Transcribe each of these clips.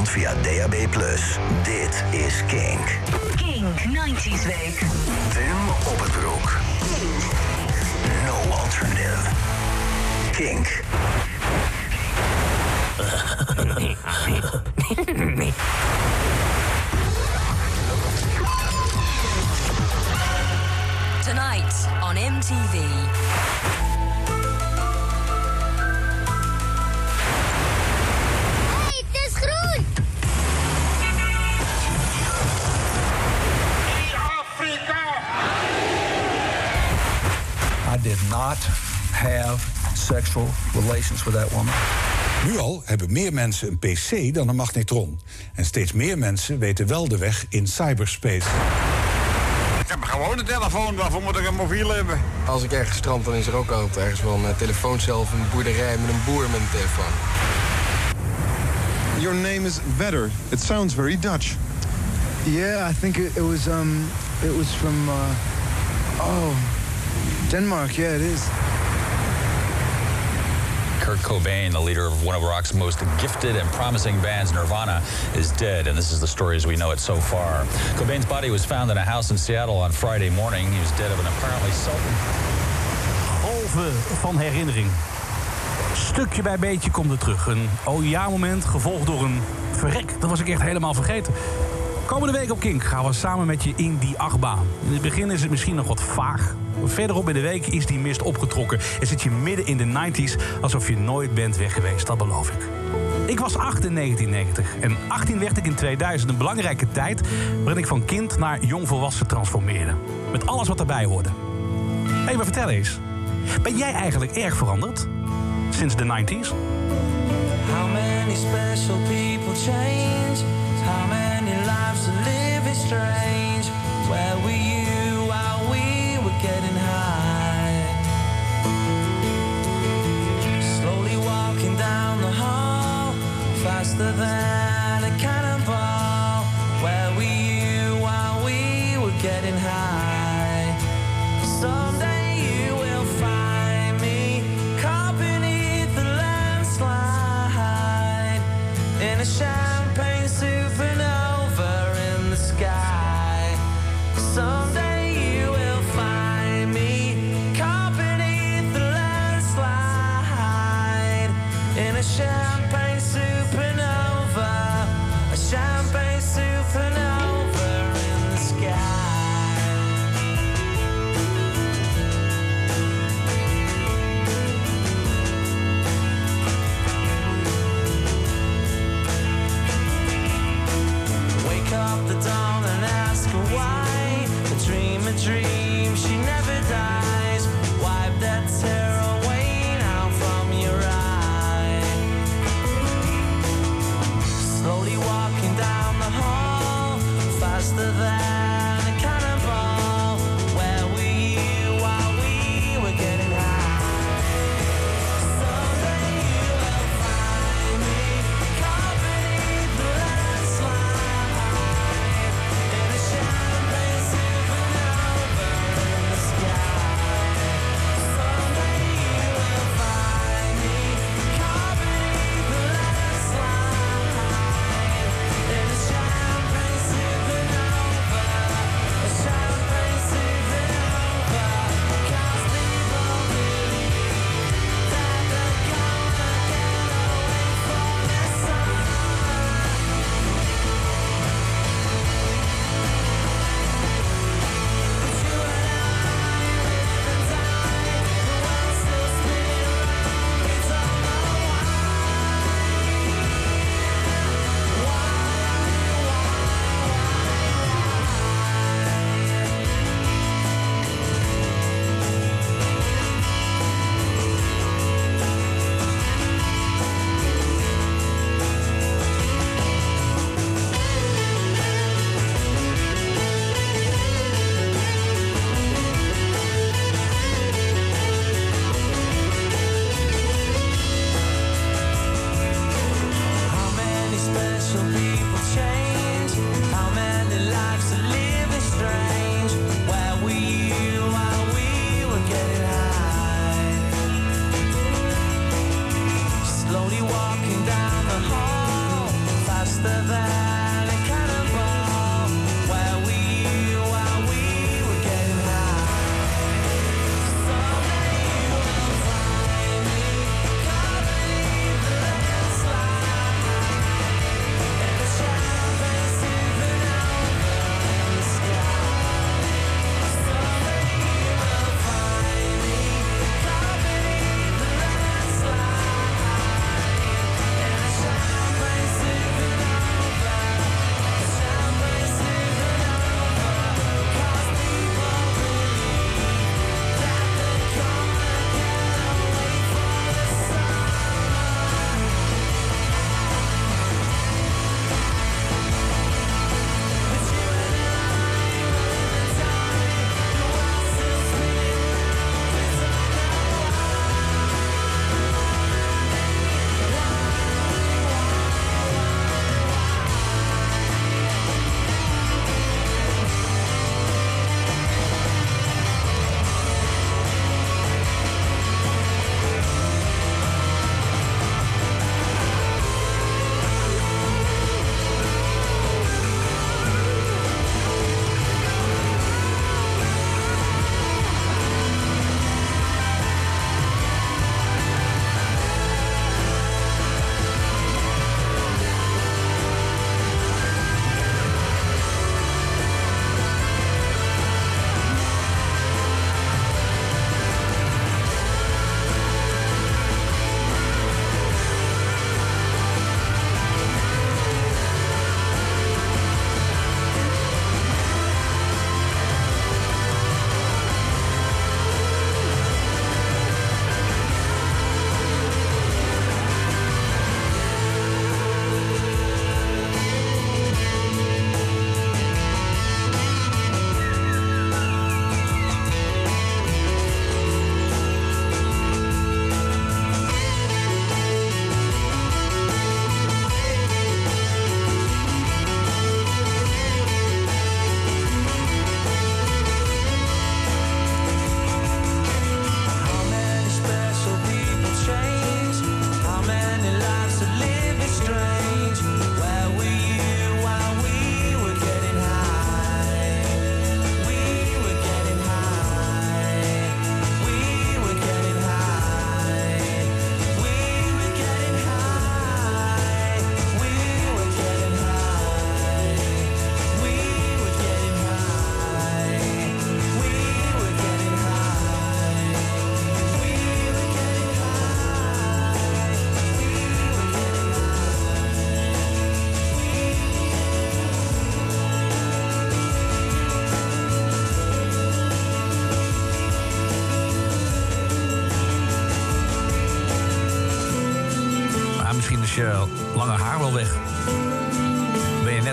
klant via DAB+. Dit is Kink. Kink 90s Week. Tim op het broek. No alternative. Kink. Tonight on MTV. Did not have sexual relations with that woman. Nu al hebben meer mensen een PC dan een magnetron. En steeds meer mensen weten wel de weg in cyberspace. Ik heb gewoon een telefoon, waarvoor moet ik een mobiel hebben? Als ik ergens strand, dan is er ook altijd ergens wel een eh, telefooncel of een boerderij met een boer met een telefoon. Your name is Vedder. It sounds very Dutch. Yeah, I think it, it was um it was from uh, oh Denmark. Yeah, it is. Kurt Cobain, the leader of one of rock's most gifted and promising bands, Nirvana, is dead, and this is the story as we know it so far. Cobain's body was found in a house in Seattle on Friday morning. He was dead of an apparently self. Golven van herinnering. Stukje bij beetje komt het terug. Een oh ja moment, gevolgd door een verrek. Dat was ik echt helemaal vergeten. Komende week op Kink gaan we samen met je in die achtbaan. In het begin is het misschien nog wat vaag. Verderop in de week is die mist opgetrokken. En zit je midden in de 90s alsof je nooit bent weg geweest. Dat beloof ik. Ik was 8 in 1990 en 18 werd ik in 2000. Een belangrijke tijd waarin ik van kind naar jongvolwassen transformeerde. Met alles wat daarbij hoorde. Hé, hey, maar vertel eens. Ben jij eigenlijk erg veranderd? Sinds de 90s? How many special people change? How many strange? Where were you while we were getting high? Slowly walking down the hall, faster than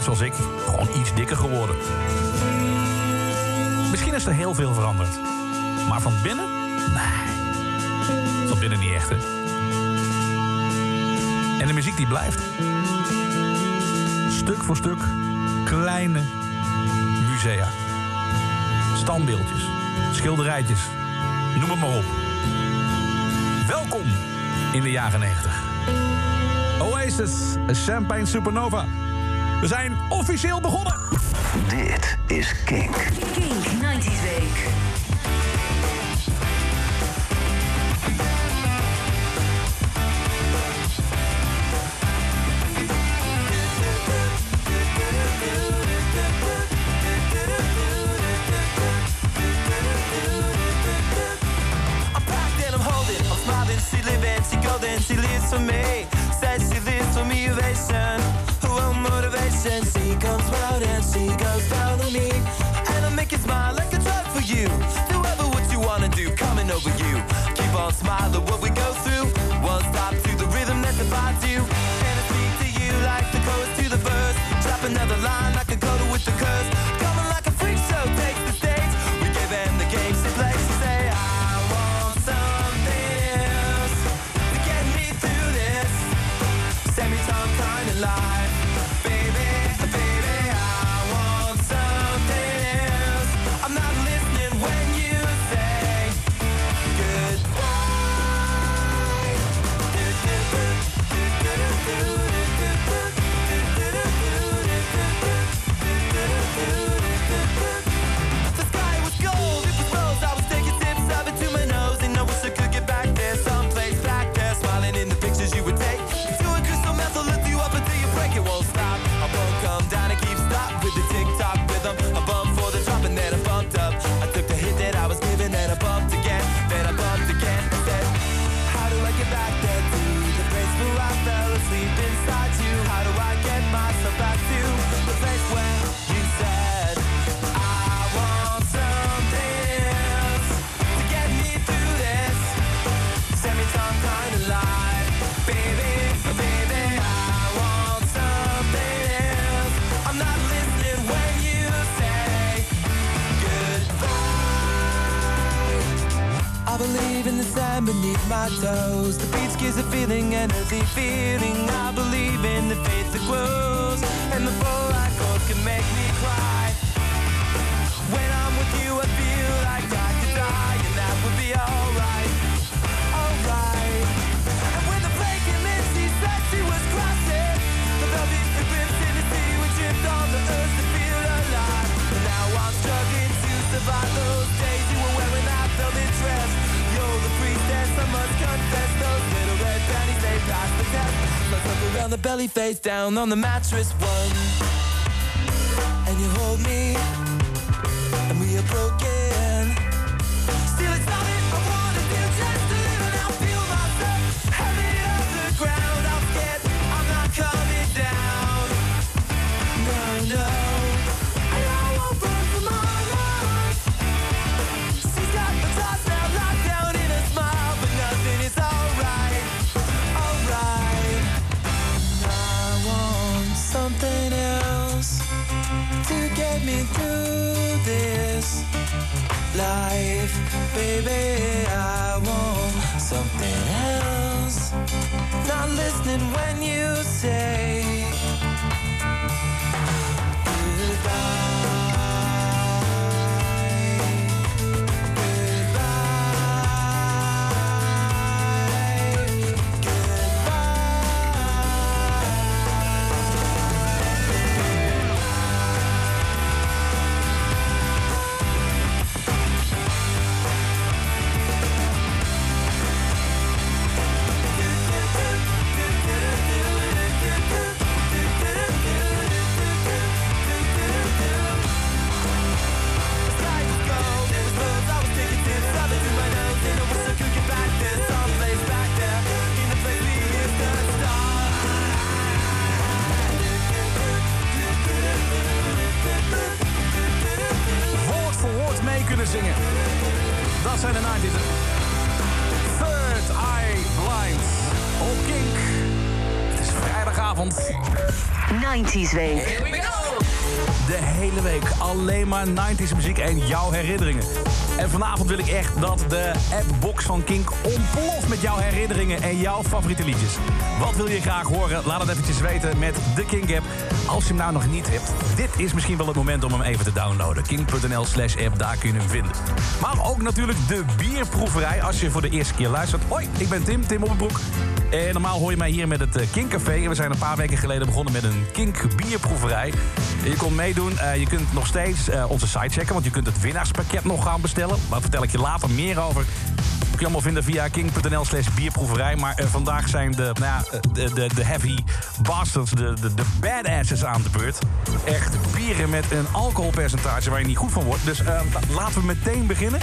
zoals ik, gewoon iets dikker geworden. Misschien is er heel veel veranderd. Maar van binnen? Nee. Van binnen niet echt, hè. En de muziek die blijft. Stuk voor stuk kleine musea. Standbeeldjes, schilderijtjes, noem het maar op. Welkom in de jaren 90. Oasis, Champagne Supernova. We zijn officieel begonnen. Dit is Kink. Beneath my toes. The beach gives a feeling, an feeling. I believe in the faith that grows, and the full light goes can make me cry. When I'm with you, I feel like I could die, and that would be alright, alright. And when the said was crossing the in sea. We tripped on the earth to feel alive. Now I'm struggling to survive those days must confess. Those little red panties, they passed the test. Let's look around the belly, face down on the mattress. One, baby. I want something else. Not listening when you say maar 90s muziek en jouw herinneringen. En vanavond wil ik echt dat de appbox van Kink ontploft met jouw herinneringen en jouw favoriete liedjes. Wat wil je graag horen? Laat het eventjes weten met de Kink app. Als je hem nou nog niet hebt, dit is misschien wel het moment om hem even te downloaden. Kink.nl slash app, daar kun je hem vinden. Maar ook natuurlijk de bierproeverij als je voor de eerste keer luistert. Hoi, ik ben Tim, Tim Oppenbroek. En normaal hoor je mij hier met het eh, Kink Café. En we zijn een paar weken geleden begonnen met een Kink bierproeverij. Je kon meedoen. Eh, je kunt nog steeds eh, onze site checken, want je kunt het winnaarspakket nog gaan bestellen. Daar vertel ik je later meer over. Kun je allemaal vinden via king.nl slash bierproeverij. Maar eh, vandaag zijn de, nou ja, eh, de, de, de heavy bastards, de, de, de badasses aan de beurt. Echt bieren met een alcoholpercentage waar je niet goed van wordt. Dus eh, laten we meteen beginnen.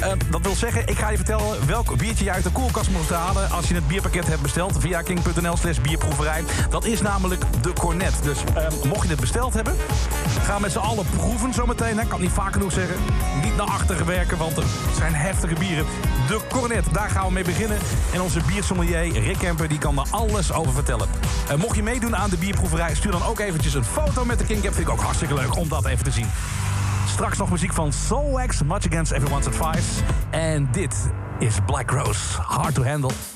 Eh, dat wil zeggen, ik ga je vertellen welk biertje je uit de koelkast moet halen... als je het bierpakket hebt besteld via king.nl slash bierproeverij. Dat is namelijk de Cornet. Dus eh, mocht je dit besteld hebben, ga met z'n allen proeven zometeen. Ik kan het niet vaak genoeg zeggen. Niet naar achteren werken, want het zijn heftige bieren. De Cornet, daar gaan we mee beginnen. En onze biersommelier Rick Kemper die kan er alles over vertellen. Eh, mocht je meedoen aan de bierproeverij, stuur dan ook eventjes een foto met de King Cap. Vind ik ook hartstikke leuk om dat even te zien. Straks nog muziek van Soul Wax, Much Against Everyone's Advice. En dit is Black Rose, Hard to Handle.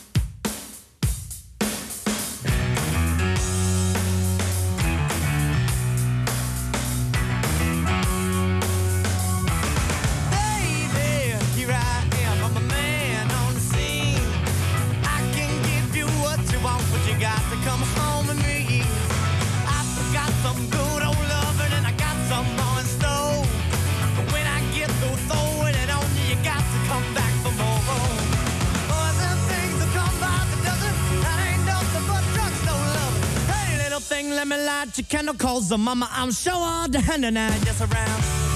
Let me light your candle, cause the mama, I'm sure hard to handle now, just around.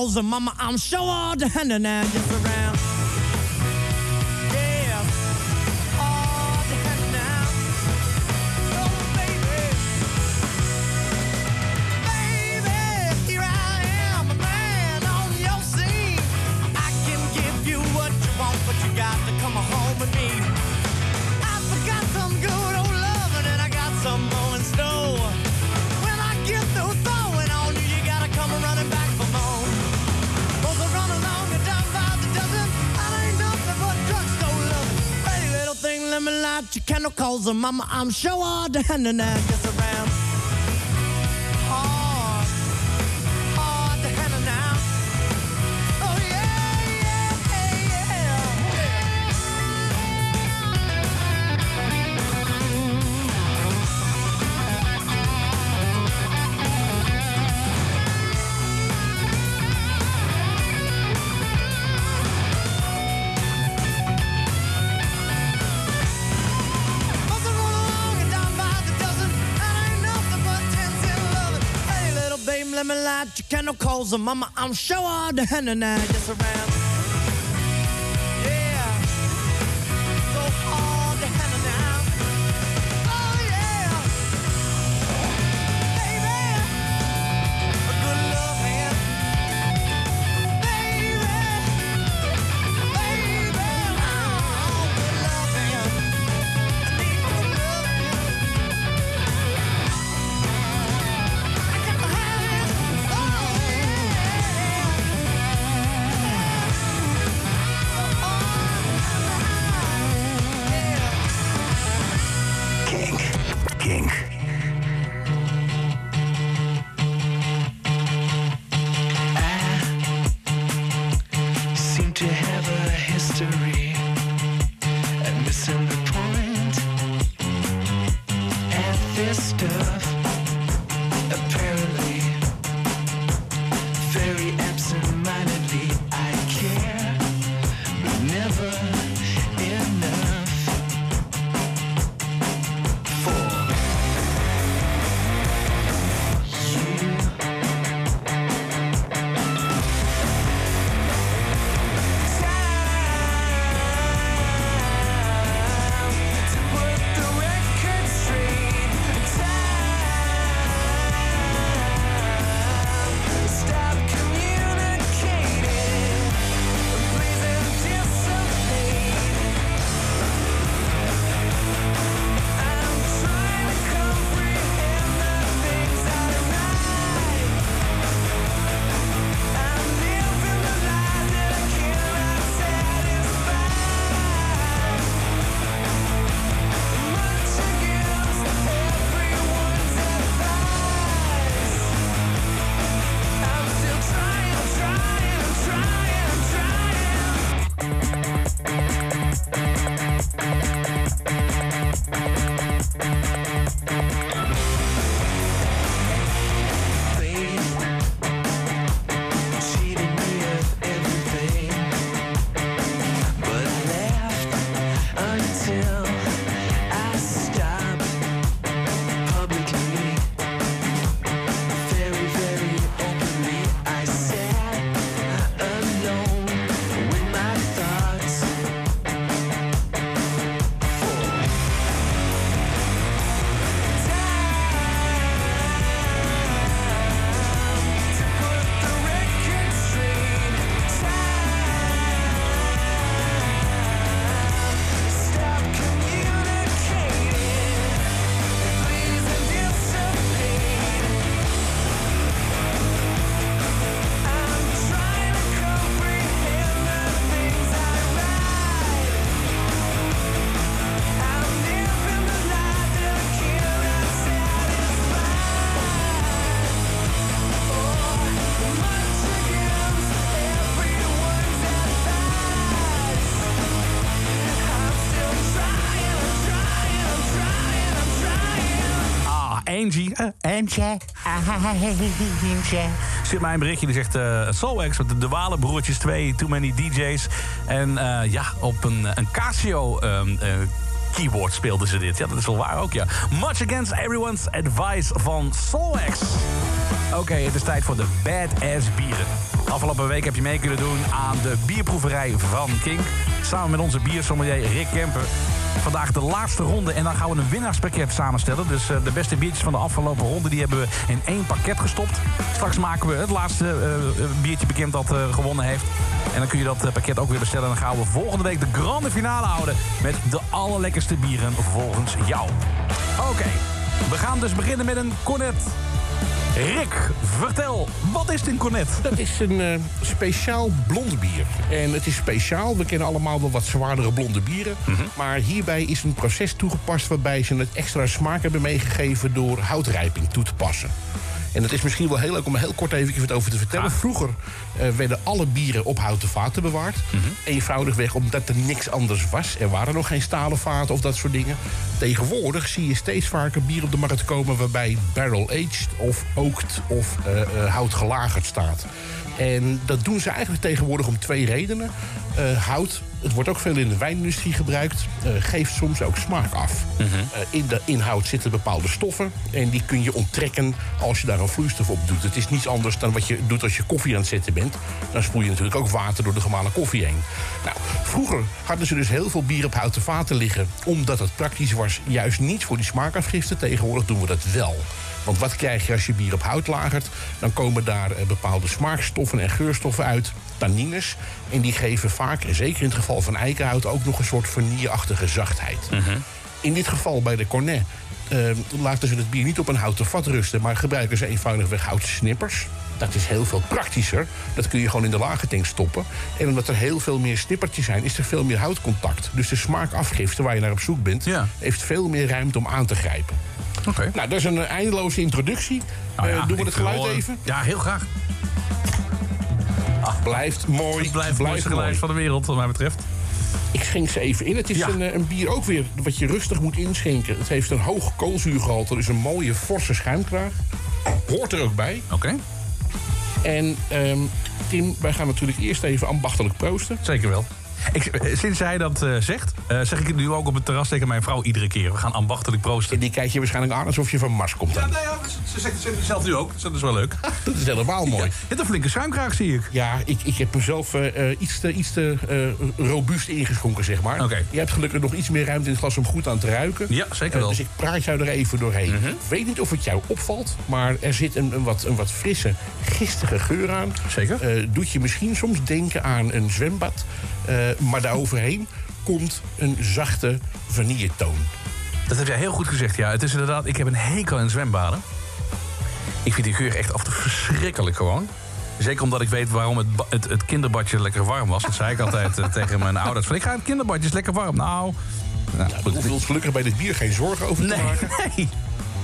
Cause the mama, I'm sure all the hand now, just around. Mama, I'm sure all the hand and gets mama, I'm sure all the and that gets around. Angie. Zit mij een berichtje die zegt... eh Soulwax, de, de Walenbroertjes 2, Too Many DJ's. En eh, ja, op een, een Casio... ehm, eh, Keyboard speelden ze dit. Ja, dat is wel waar ook, ja. Much Against Everyone's Advice van Soulwax. Oké, het is tijd voor de Badass Bieren. Afgelopen week heb je mee kunnen doen aan de bierproeverij van King. Samen met onze biersommelier Rick Kemper. Vandaag de laatste ronde en dan gaan we een winnaarspakket samenstellen. Dus eh, de beste biertjes van de afgelopen ronde die hebben we in één pakket gestopt. Straks maken we het laatste eh, eh, biertje bekend dat gewonnen heeft. En dan kun je dat pakket ook weer bestellen. En dan gaan we volgende week de grande finale houden met de allerlekkerste bieren volgens jou. Oké, we gaan dus beginnen met een cornet. Rick, vertel, wat is het in Cornet? Dat is een eh, speciaal blond bier. En het is speciaal. We kennen allemaal wel wat zwaardere blonde bieren. Maar hierbij is een proces toegepast waarbij ze het extra smaak hebben meegegeven door houtrijping toe te passen. En het is misschien wel heel leuk om er heel kort even wat over te vertellen. Vroeger eh, werden alle bieren op houten vaten bewaard. Eenvoudigweg omdat er niks anders was. Er waren nog geen stalen vaten of dat soort dingen. Tegenwoordig zie je steeds vaker bier op de markt komen... waarbij barrel-aged of oaked of eh, eh, hout gelagerd staat. En dat doen ze eigenlijk tegenwoordig om twee redenen. Hout, het wordt ook veel in de wijnindustrie gebruikt, eh, geeft soms ook smaak af. Eh, in de inhoud zitten bepaalde stoffen en die kun je onttrekken als je daar een vloeistof op doet. Het is niets anders dan wat je doet als je koffie aan het zetten bent. Dan spoel je natuurlijk ook water door de gemalen koffie heen. Nou, vroeger hadden ze dus heel veel bier op houten vaten liggen, omdat het praktisch was, juist niet voor die smaakafgifte. Tegenwoordig doen we dat wel. Want wat krijg je als je bier op hout lagert? Dan komen daar eh, bepaalde smaakstoffen en geurstoffen uit, tannines. En die geven vaak, en zeker in het geval van eikenhout, ook nog een soort vanilleachtige zachtheid. In dit geval bij de Cornet eh, laten ze het bier niet op een houten vat rusten, maar gebruiken ze eenvoudigweg houten snippers. Dat is heel veel praktischer. Dat kun je gewoon in de lage tank stoppen. En omdat er heel veel meer snippertjes zijn, is er veel meer houtcontact. Dus de smaakafgifte waar je naar op zoek bent, heeft veel meer ruimte om aan te grijpen. Oké. Nou, dat is een eh, eindeloze introductie. Nou ja, Eh, doen we het geluid wil, even? Ja, heel graag. Blijft mooi. Het blijft het mooiste mooi. geluid van de wereld, wat mij betreft. Ik schenk ze even in. Het is Ja. een, eh, een bier ook weer wat je rustig moet inschenken. Het heeft een hoog koolzuurgehalte, dus een mooie forse schuimkraag. Hoort er ook bij. Oké. En ehm, Tim, wij gaan natuurlijk eerst even ambachtelijk proosten. Zeker wel. Ik, eh, sinds jij dat eh, zegt, eh, zeg ik het nu ook op het terras tegen mijn vrouw iedere keer. We gaan ambachtelijk proosten. En die kijk je waarschijnlijk aan alsof je van Mars komt. Ja, nou ja, ze zegt het zelf nu ook. Dus dat is wel leuk. Dat is helemaal mooi. Je hebt een flinke schuimkraag, zie ik. Ja, ik, ik heb mezelf iets te, iets te robuust ingeschonken, zeg maar. Je hebt gelukkig nog iets meer ruimte in het glas om goed aan te ruiken. Ja, zeker wel. dus ik praat jou er even doorheen. Ik weet niet of het jou opvalt, maar er zit een, een, wat, een wat frisse, gistige geur aan. Zeker. Doet je misschien soms denken aan een zwembad. Eh, maar daaroverheen komt een zachte vanilletoon. Dat heb jij heel goed gezegd, ja. Het is inderdaad, ik heb een hekel aan zwembaden. Ik vind die geur echt af en toe verschrikkelijk gewoon. Zeker omdat ik weet waarom het, het, het kinderbadje lekker warm was. Dat zei ik altijd eh, tegen mijn ouders. Van, ik ga het kinderbadje is lekker warm. Nou, nou We hoeven ons gelukkig bij dit bier geen zorgen over te nee, maken. nee.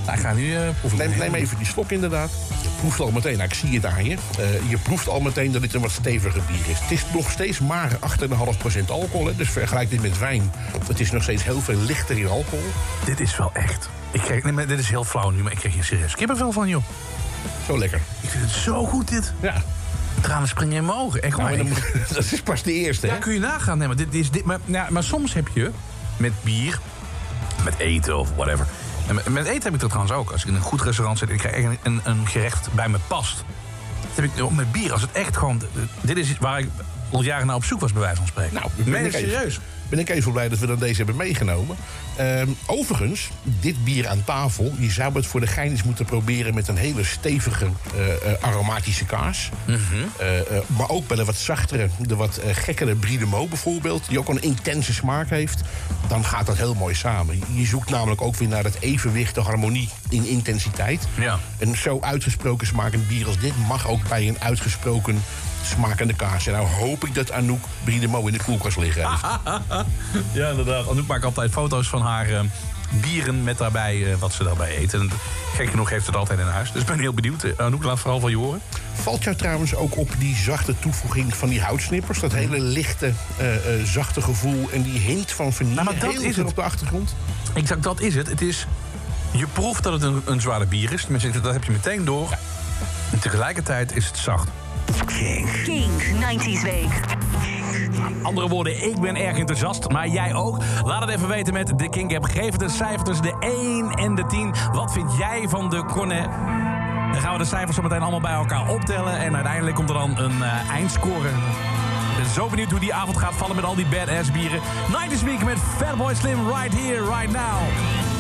Nou, ik ga nu proeven. Neem, neem even die slok inderdaad. Je proeft al meteen, nou, ik zie het aan je. Eh, je proeft al meteen dat dit een wat steviger bier is. Het is nog steeds maar 8,5% alcohol. Hè, dus vergelijk dit met wijn. Het is nog steeds heel veel lichter in alcohol. Dit is wel echt. Ik kreeg, nee, maar dit is heel flauw nu, maar ik kreeg hier serieus kippenvel van, joh. Zo lekker. Ik vind het zo goed, dit. Ja, Tranen springen in mijn ogen. Echt nou, dan dat is pas de eerste. Ja, Hè? kun je nagaan. Nee, maar, dit is, dit, maar, ja, maar soms heb je met bier, met eten of whatever. En met, eten heb ik dat trouwens ook. Als ik in een goed restaurant zit en ik krijg een, een, een gerecht bij me past. Dat heb ik met bier. Als het echt gewoon... Dit is waar ik al jaren naar op zoek was, bij wijze van spreken. Nou, ben ik serieus? Ben ik even blij dat we dan deze hebben meegenomen. Ehm, overigens, dit bier aan tafel, je zou het voor de gein eens moeten proberen met een hele stevige eh, eh, aromatische kaas. Mhm. Eh, eh, maar ook bij de wat zachtere, de wat gekkere Brie de Meaux bijvoorbeeld, die ook een intense smaak heeft. Dan gaat dat heel mooi samen. Je zoekt namelijk ook weer naar het evenwicht, de harmonie in intensiteit. Ja. Een zo uitgesproken smakend bier als dit mag ook bij een uitgesproken smakende kaas. En nou hoop ik dat Anouk Brie de Meaux in de koelkast liggen heeft. Ja, inderdaad. Anouk maakt altijd foto's van haar eh, bieren met daarbij eh, wat ze daarbij eten. En gek genoeg heeft het altijd in huis. Dus ik ben heel benieuwd. Eh, Anouk, laat vooral van je horen. Valt jou trouwens ook op die zachte toevoeging van die houtsnippers? Dat hele lichte, zachte gevoel en die hint van vanille Nou, maar dat heel is het. op de achtergrond? Exact, dat is het. Het is... Je proeft dat het een, een zware bier is. Tenminste, dat heb je meteen door. En tegelijkertijd is het zacht. Kink 90s Week. Andere woorden, ik ben erg enthousiast, maar jij ook. Laat het even weten met de Kink App. Geef het een cijfer tussen de 1 en de 10. Wat vind jij van de Cornet? Dan gaan we de cijfers zo meteen allemaal bij elkaar optellen. En uiteindelijk komt er dan een eh, eindscore. Ik ben zo benieuwd hoe die avond gaat vallen met al die badass bieren. 90s Week met Fatboy Slim right here, right now.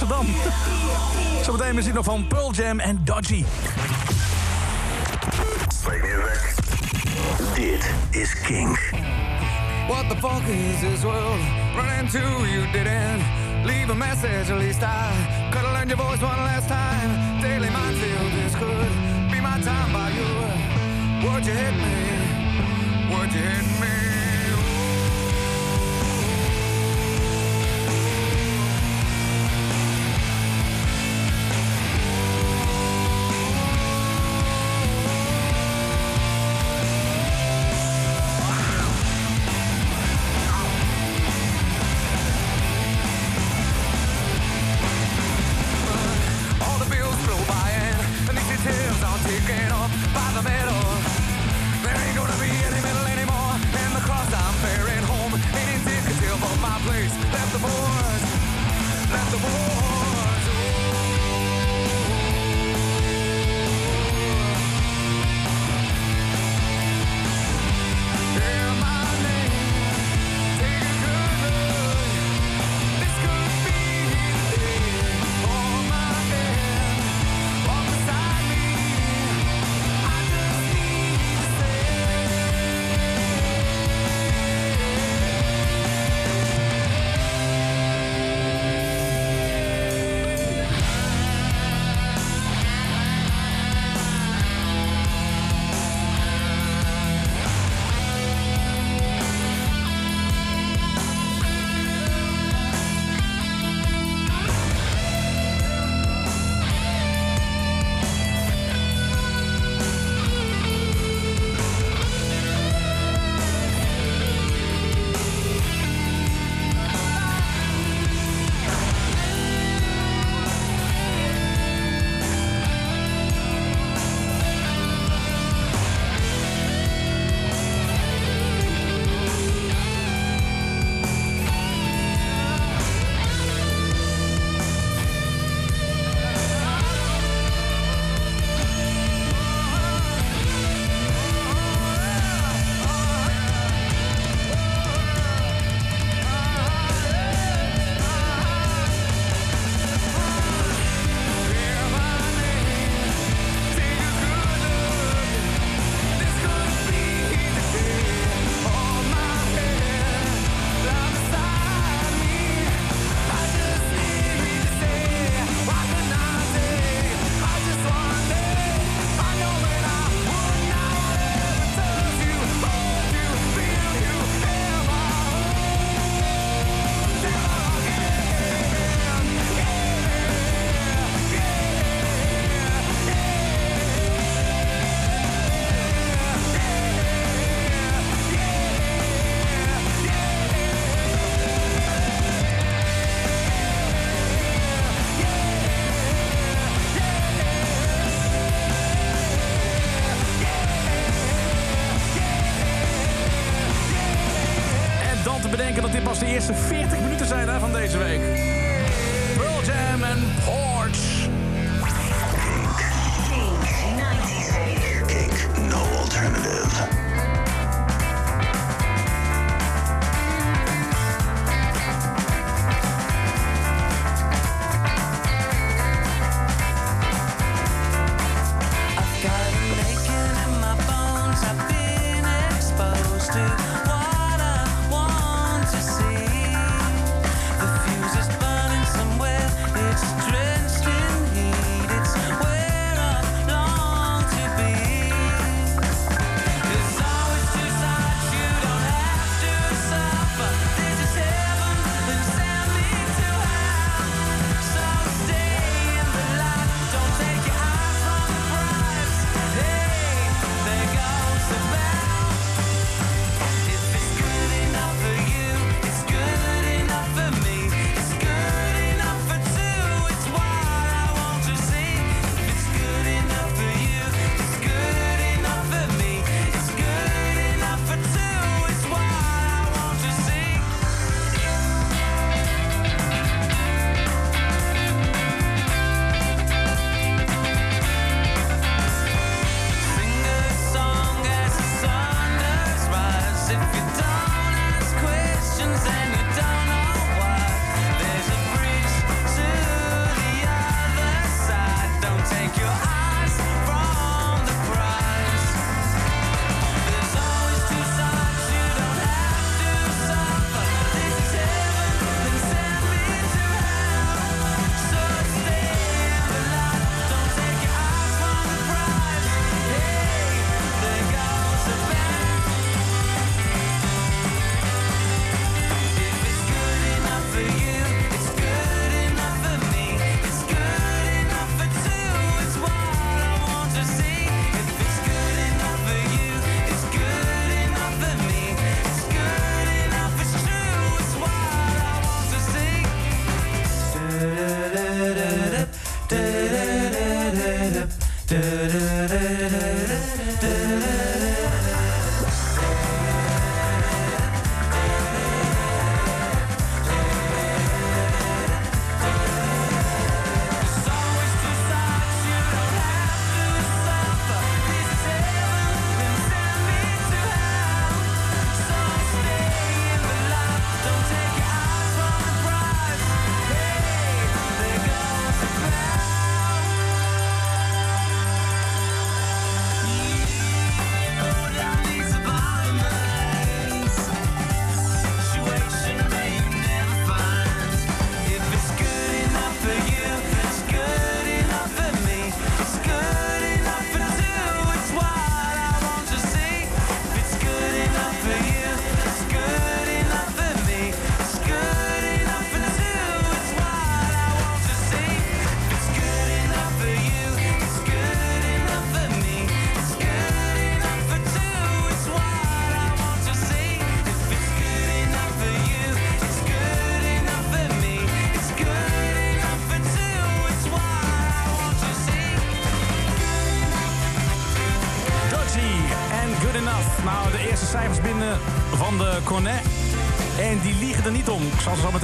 Amsterdam. Zometeen muziek nog van Pearl Jam en Dodgy. Dit is King. What the fuck is this world? Run into you didn't leave a message, at least I could have learned your voice one last time. Daily minefield, this good be my time by you. Would you hit me? Would you hit me?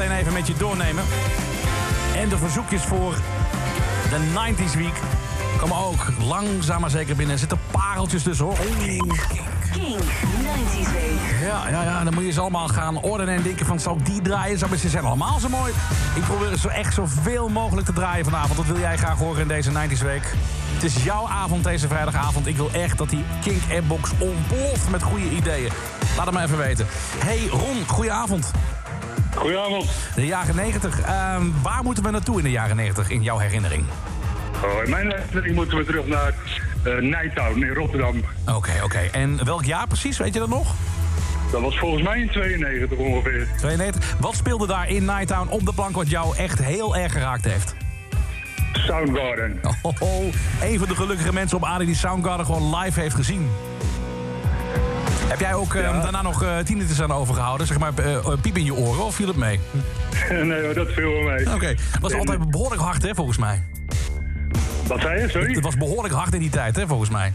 Meteen even met je doornemen. En de verzoekjes voor de 90s Week komen ook langzaam maar zeker binnen. Er zitten pareltjes tussen hoor. Oeh. Kink 90s Week. Ja, ja, ja, dan moet je ze allemaal gaan ordenen en denken van... zou ik die draaien? Zou, maar ze zijn allemaal zo mooi. Ik probeer zo echt zoveel mogelijk te draaien vanavond. Dat wil jij graag horen in deze 90s Week. Het is jouw avond deze vrijdagavond. Ik wil echt dat die Kink App-box ontploft met goede ideeën. Laat het maar even weten. Hey Ron, goedenavond. Goedenavond. De jaren 90. Ehm, waar moeten we naartoe in de jaren 90 in jouw herinnering? Oh, in mijn herinnering moeten we terug naar eh Nijtown in Rotterdam. Oké, oké. En welk jaar precies? Weet je dat nog? Dat was volgens mij in 92 ongeveer. 92. Wat speelde daar in Nighttown op de plank wat jou echt heel erg geraakt heeft? Soundgarden. Oh, oh, een van de gelukkige mensen op aarde die Soundgarden gewoon live heeft gezien. Heb jij ook eh, daarna nog uh, tinnitus aan overgehouden? Zeg maar eh, eh, piep in je oren of viel het mee? nee hoor, dat viel wel mee. Oké, was En- altijd behoorlijk hard hè, volgens mij. Wat zei je, sorry? Het was behoorlijk hard in die tijd hè, volgens mij.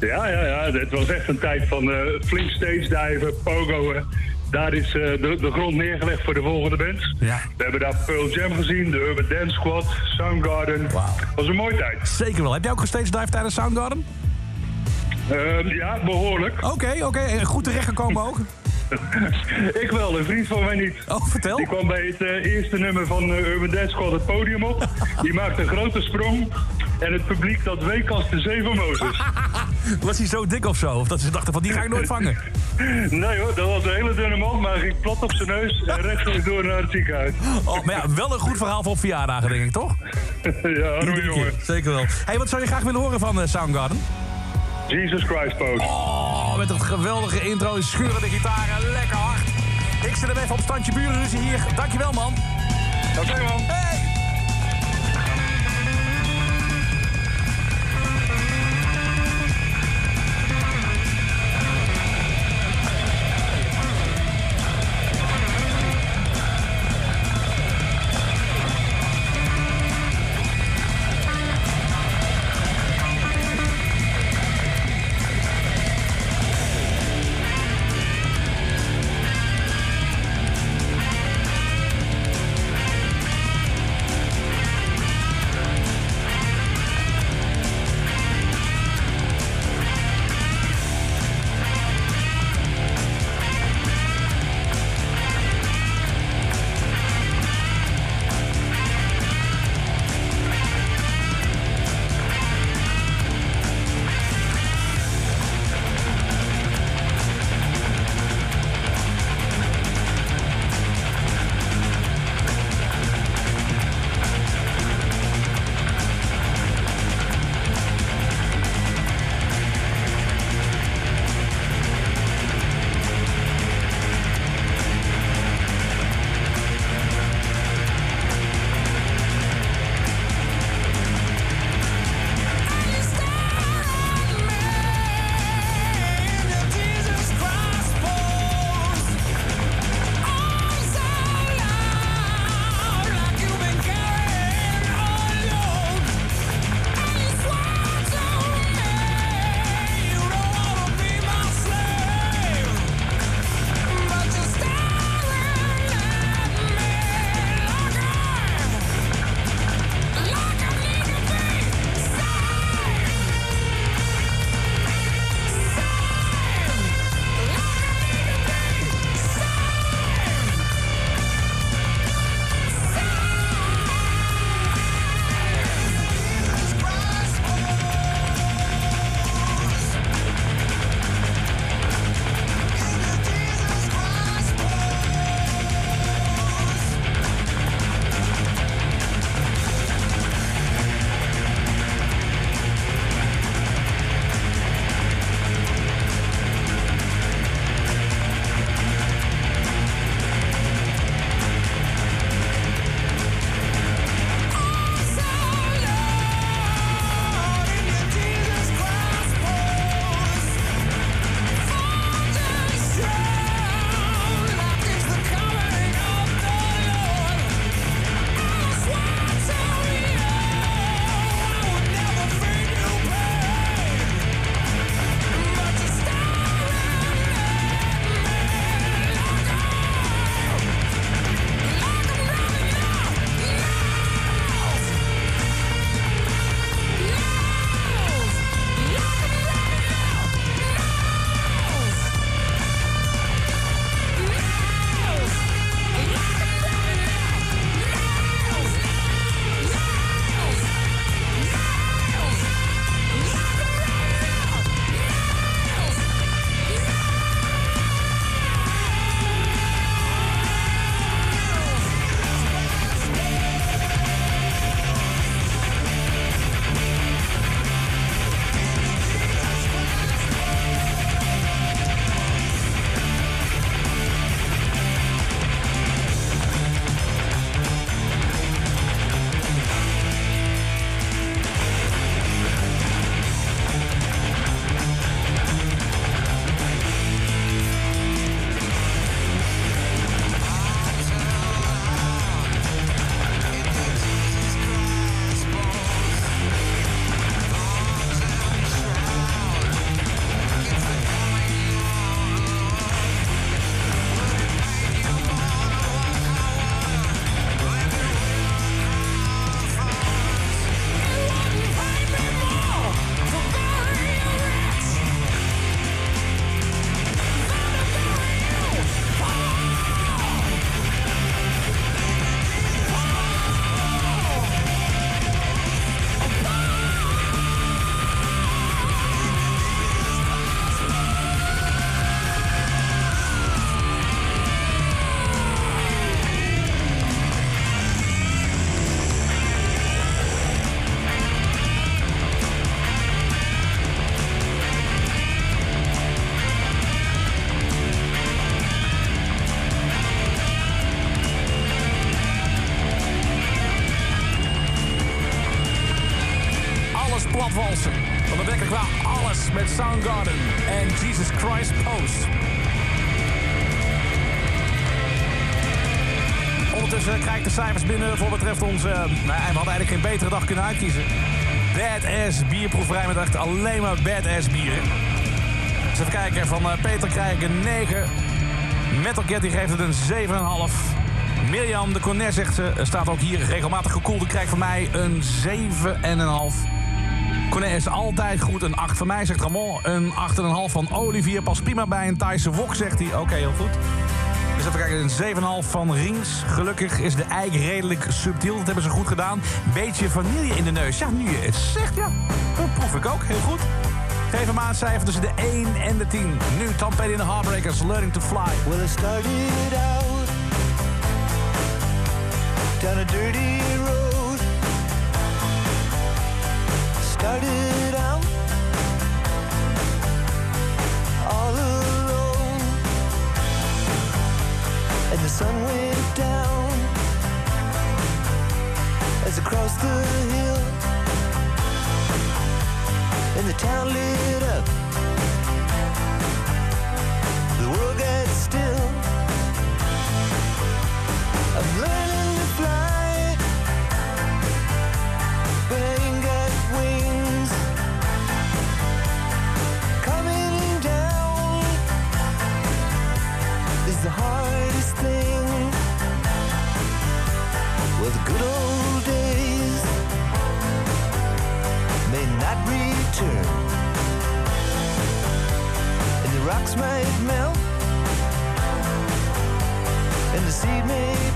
Ja, ja, ja. Het was echt een tijd van eh, flink stage diven, pogoen. Daar is eh, de, de grond neergelegd voor de volgende bands. Ja. We hebben daar Pearl Jam gezien, de Urban Dance Squad, Soundgarden. was een mooie tijd. Zeker wel. Heb jij ook gesteeds dive tijdens Soundgarden? Ehm, ja, behoorlijk. Oké, oké. En goed terechtgekomen ook? Ik wel, een vriend van mij niet. Oh, vertel. Die kwam bij het eh, eerste nummer van eh, Urban Dance Squad het podium op. Die maakte een grote sprong. En het publiek dat week als de zee van Mozes. Was hij zo dik of zo? Of dat ze dachten van die ga ik nooit vangen? Nee hoor, dat was een hele dunne man, maar hij ging plat op zijn neus en recht door naar het ziekenhuis. Oh, maar ja, wel een goed verhaal voor op verjaardagen, denk ik, toch? ja, arme jongen. Zeker wel. hey, wat zou je graag willen horen van eh, Soundgarden? Jesus Christ pose. Oh, met dat geweldige intro, schurende gitaren, lekker hard. Ik zit er even op standje burenruzie hier. Dankjewel, man. Oké, man. Hey! Soundgarden en Jesus Christ Post. Ondertussen krijg de cijfers binnen voor betreft onze... eh, nou, we hadden eigenlijk geen betere dag kunnen uitkiezen. Badass bierproeverij met echt alleen maar badass bieren. Dus even kijken, van eh, Peter krijg ik een 9. Metal die geeft het een 7,5. Mirjam de Cornet zegt ze, staat ook hier regelmatig gekoeld. Die krijgt van mij een 7,5. Cornet is altijd goed, een 8 van mij, zegt Ramon. Een 8,5 van Olivier, pas prima bij een Thaise wok, zegt hij. Oké, heel goed. Dus even kijken, een 7,5 van Rings. Gelukkig is de eik redelijk subtiel. Dat hebben ze goed gedaan. Beetje vanille in de neus. Ja, nu je het zegt, ja. Dat proef ik ook, heel goed. Geef een maatcijfer tussen de 1 en de 10. Nu Tom en de Heartbreakers, Learning to Fly. Well, I started out a dirty Started out all alone, and the sun went down as across the hill, and the town lit up. Old days may not return, and the rocks might melt and the seed may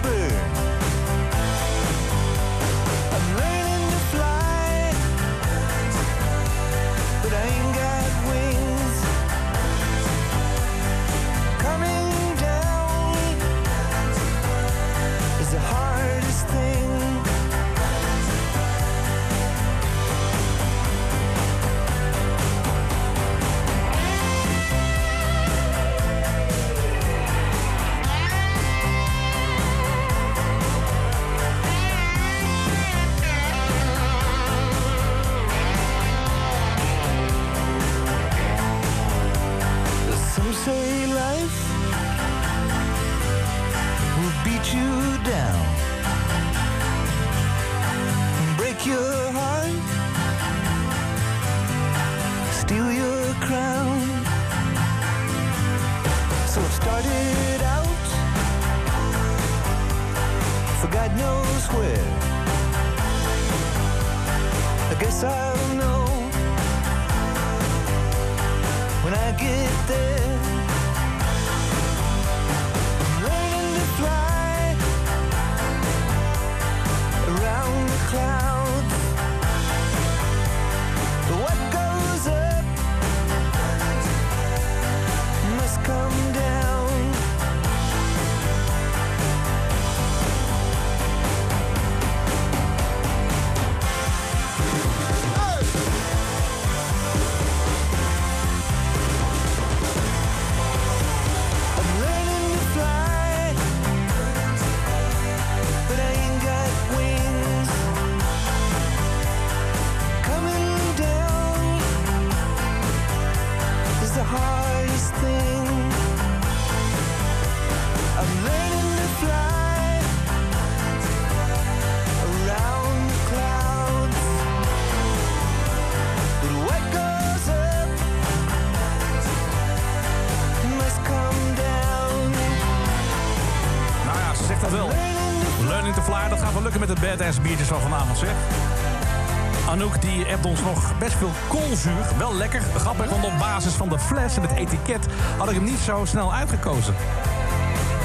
veel koolzuur. Wel lekker. Grappig, want op basis van de fles en het etiket... had ik hem niet zo snel uitgekozen.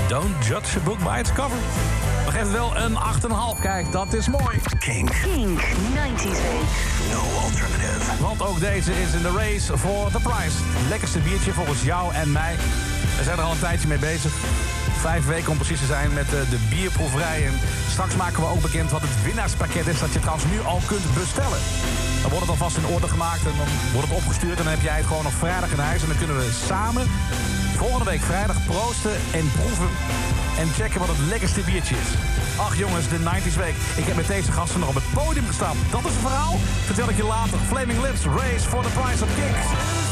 Don't judge a book by its cover. We geven het wel een 8,5. Kijk, dat is mooi. Kink. Kink 90s No alternative. Want ook deze is in de race for the prize. Lekkerste biertje volgens jou en mij. We zijn er al een tijdje mee bezig. Vijf weken om precies te zijn met eh, de bierproeverij. En straks maken we ook bekend wat het winnaarspakket is... dat je trouwens nu al kunt bestellen. Dan wordt het alvast in orde gemaakt en dan wordt het opgestuurd... en dan heb jij het gewoon nog vrijdag in huis. En dan kunnen we samen Volgende week vrijdag proosten en proeven. En checken wat het lekkerste biertje is. Ach jongens, de 90s week. Ik heb met deze gasten nog op het podium gestaan. Dat is het verhaal. Vertel ik je later. Flaming Lips, Race for the Price of Kicks.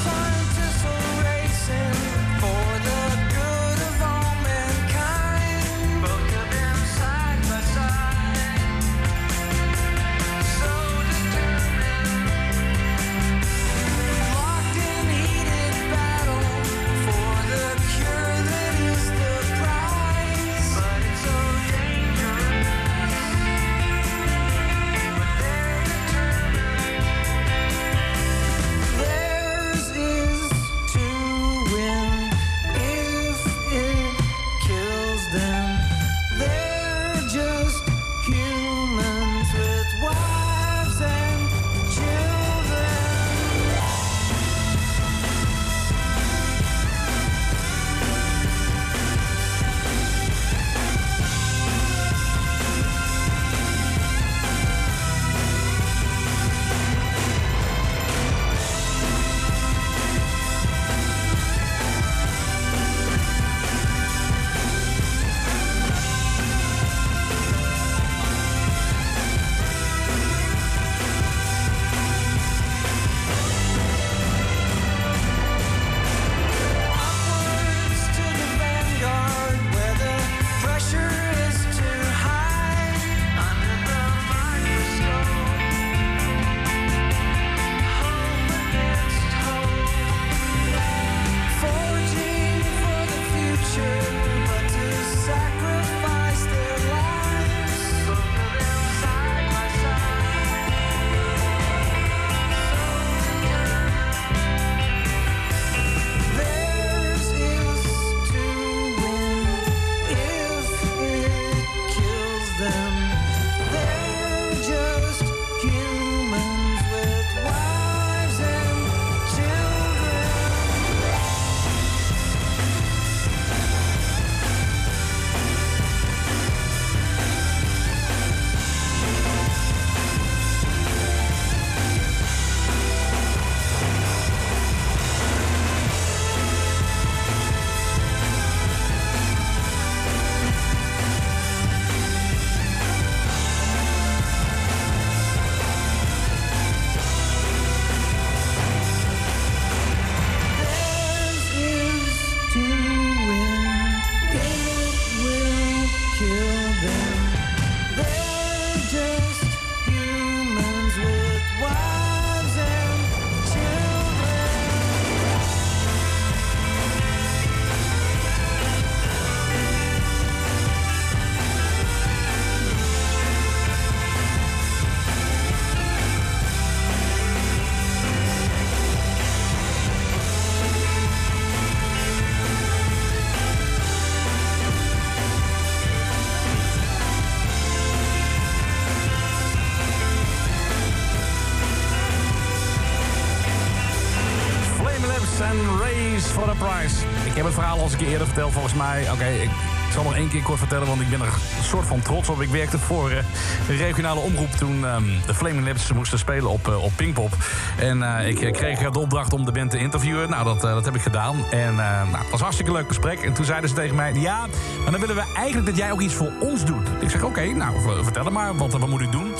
Ik heb het verhaal al eens een keer eerder verteld, volgens mij. Oké, ik zal nog één keer kort vertellen, want ik ben er een soort van trots op. Ik werkte voor eh, de regionale omroep toen ehm, de Flaming Lips moesten spelen op, eh, op Pinkpop. En eh, ik kreeg de opdracht om de band te interviewen. Nou, dat, dat heb ik gedaan. En nou, het was een hartstikke leuk gesprek. En toen zeiden ze tegen mij, ja, maar dan willen we eigenlijk dat jij ook iets voor ons doet. Ik zeg, oké, nou, vertel het maar, wat, wat moet ik doen?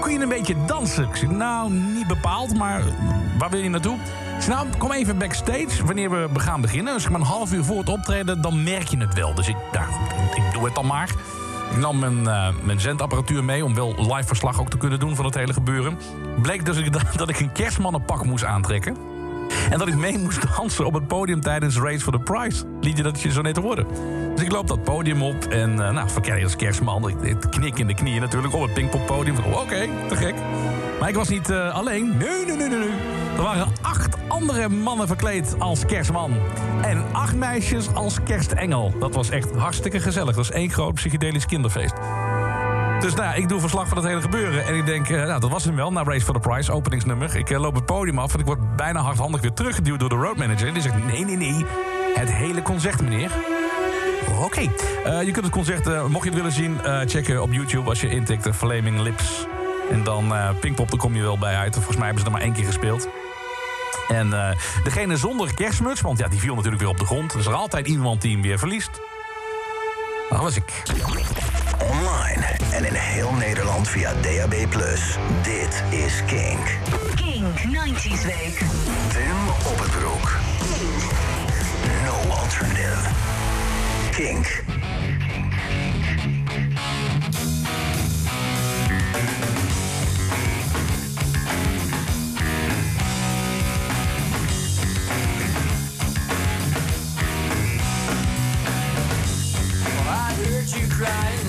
Kun je een beetje dansen? Ik zeg, nou, niet bepaald, maar waar wil je naartoe? Ik nou, kom even backstage wanneer we gaan beginnen. Dus maar een half uur voor het optreden, dan merk je het wel. Dus ik, nou, ik, ik doe het dan maar. Ik nam mijn, eh, mijn zendapparatuur mee om wel live verslag ook te kunnen doen van het hele gebeuren. Bleek dus ik- dat ik een kerstmannenpak moest aantrekken. En dat ik mee moest dansen op het podium tijdens Race for the Prize. Liedje dat je zo net hoorde. Dus ik loop dat podium op en uh, nou, verkeer als kerstman. Ik, ik knik in de knieën natuurlijk op het oh, Oké, te gek. Maar ik was niet uh, alleen. Nee, nee, nee, nee. Er waren andere mannen verkleed als kerstman. En acht meisjes als kerstengel. Dat was echt hartstikke gezellig. Dat was één groot psychedelisch kinderfeest. Dus nou, ik doe verslag van het hele gebeuren. En ik denk, uh, nou, dat was hem wel, na Race for the Prize, openingsnummer. Ik uh, loop het podium af en ik word bijna hardhandig weer teruggeduwd door de roadmanager. En die zegt, nee, nee, nee, het hele concert, meneer. Oké. Uh, je kunt het concert, mocht je het willen zien, checken op YouTube als je intikt Flaming Lips. En dan Pinkpop, daar kom je wel bij uit. Volgens mij hebben ze er maar één keer gespeeld. En eh, degene zonder kerstmuts, want ja, die viel natuurlijk weer op de grond. Er is er altijd iemand die hem weer verliest. Dat was ik. Online en in heel Nederland via DAB+. Dit is Kink. Kink 90s Week. Tim op het broek. No alternative. Kink. Right.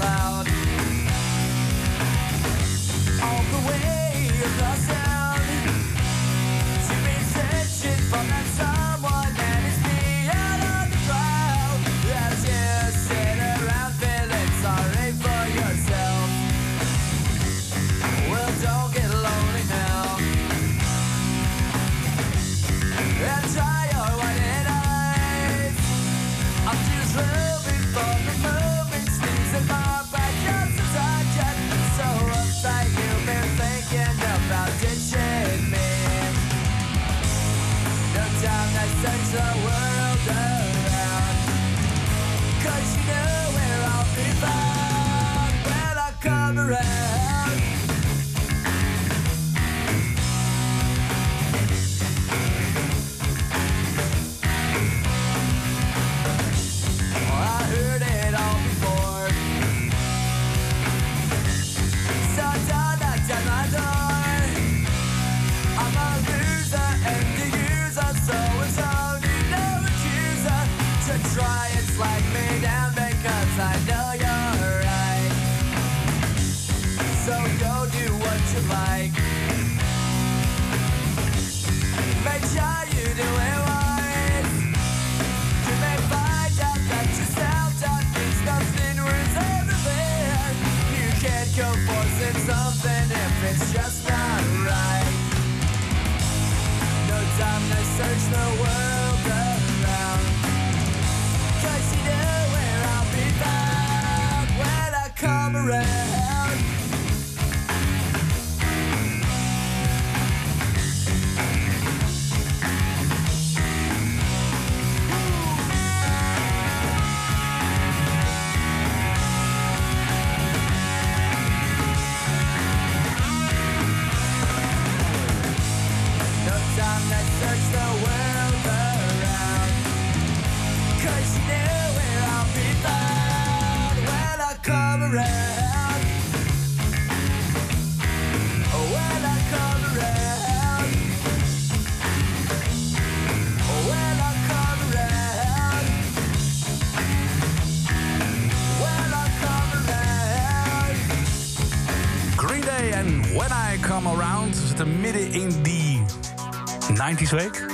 90s week.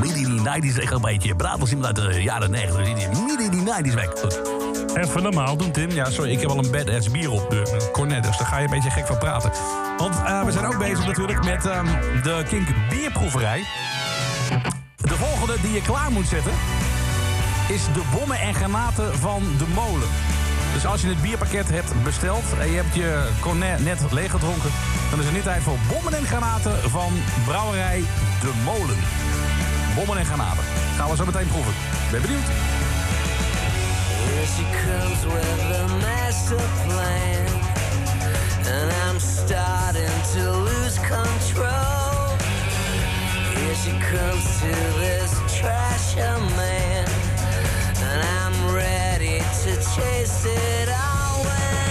Midden in die 90s week. Een beetje praat als iemand uit de jaren 90. We zitten Midden in die 90s week. Even normaal doen, Tim. Ja, sorry, ik heb al een badass bier op de cornet. Dus daar ga je een beetje gek van praten. Want eh, we zijn ook bezig natuurlijk met ehm, de Kink Bierproeverij. De volgende die je klaar moet zetten... is de bommen en granaten van de molen. Dus als je het bierpakket hebt besteld en je hebt je cornet net leeggedronken... dan is het nu tijd voor bommen en granaten van brouwerij De Molen. Bommen en granaten. Gaan we zo meteen proeven. Ben benieuwd. Here she comes with a master plan. And I'm starting to lose control. Here she comes to this trasher man. And I'm ready to chase it all when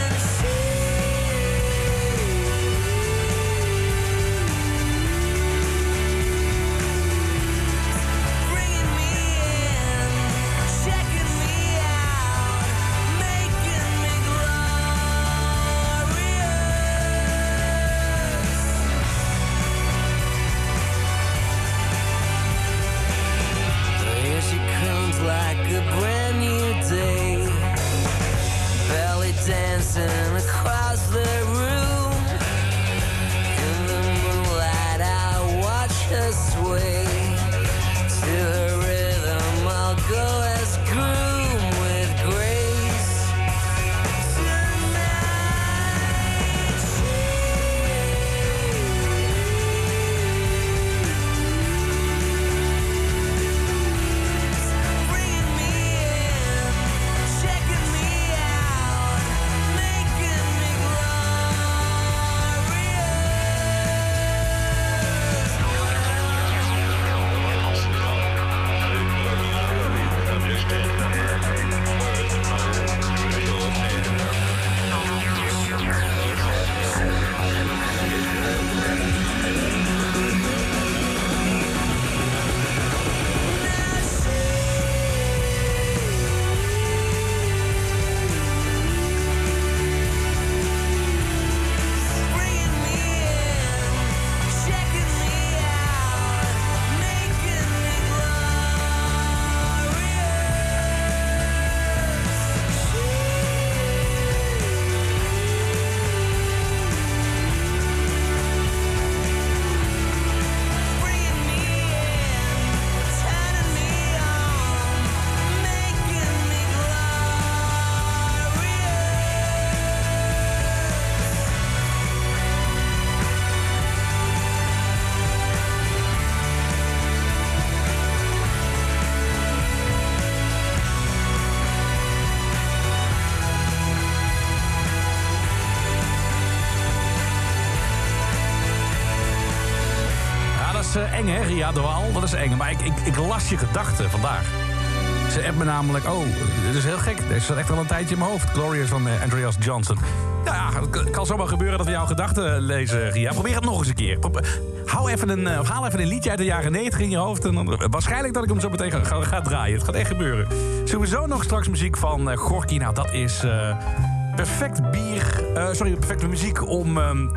eng, hè, Ria de Waal? Dat is eng. Maar ik, ik, ik las je gedachten vandaag. Ze appt me namelijk... Oh, dit is heel gek. Deze zat echt al een tijdje in mijn hoofd. Glorious van eh, Andreas Johnson. Nou ja, het kan- zomaar gebeuren dat we jouw gedachten lezen, Ria. Probeer het nog eens een keer. Hou even een, eh, of haal even een liedje uit de jaren 90 in je hoofd. En dan, waarschijnlijk dat ik hem zo meteen ga, draaien. Het gaat echt gebeuren. Sowieso nog straks muziek van eh, Gorky. Nou, dat is... eh, perfect bier... eh, sorry, perfecte muziek om, ehm,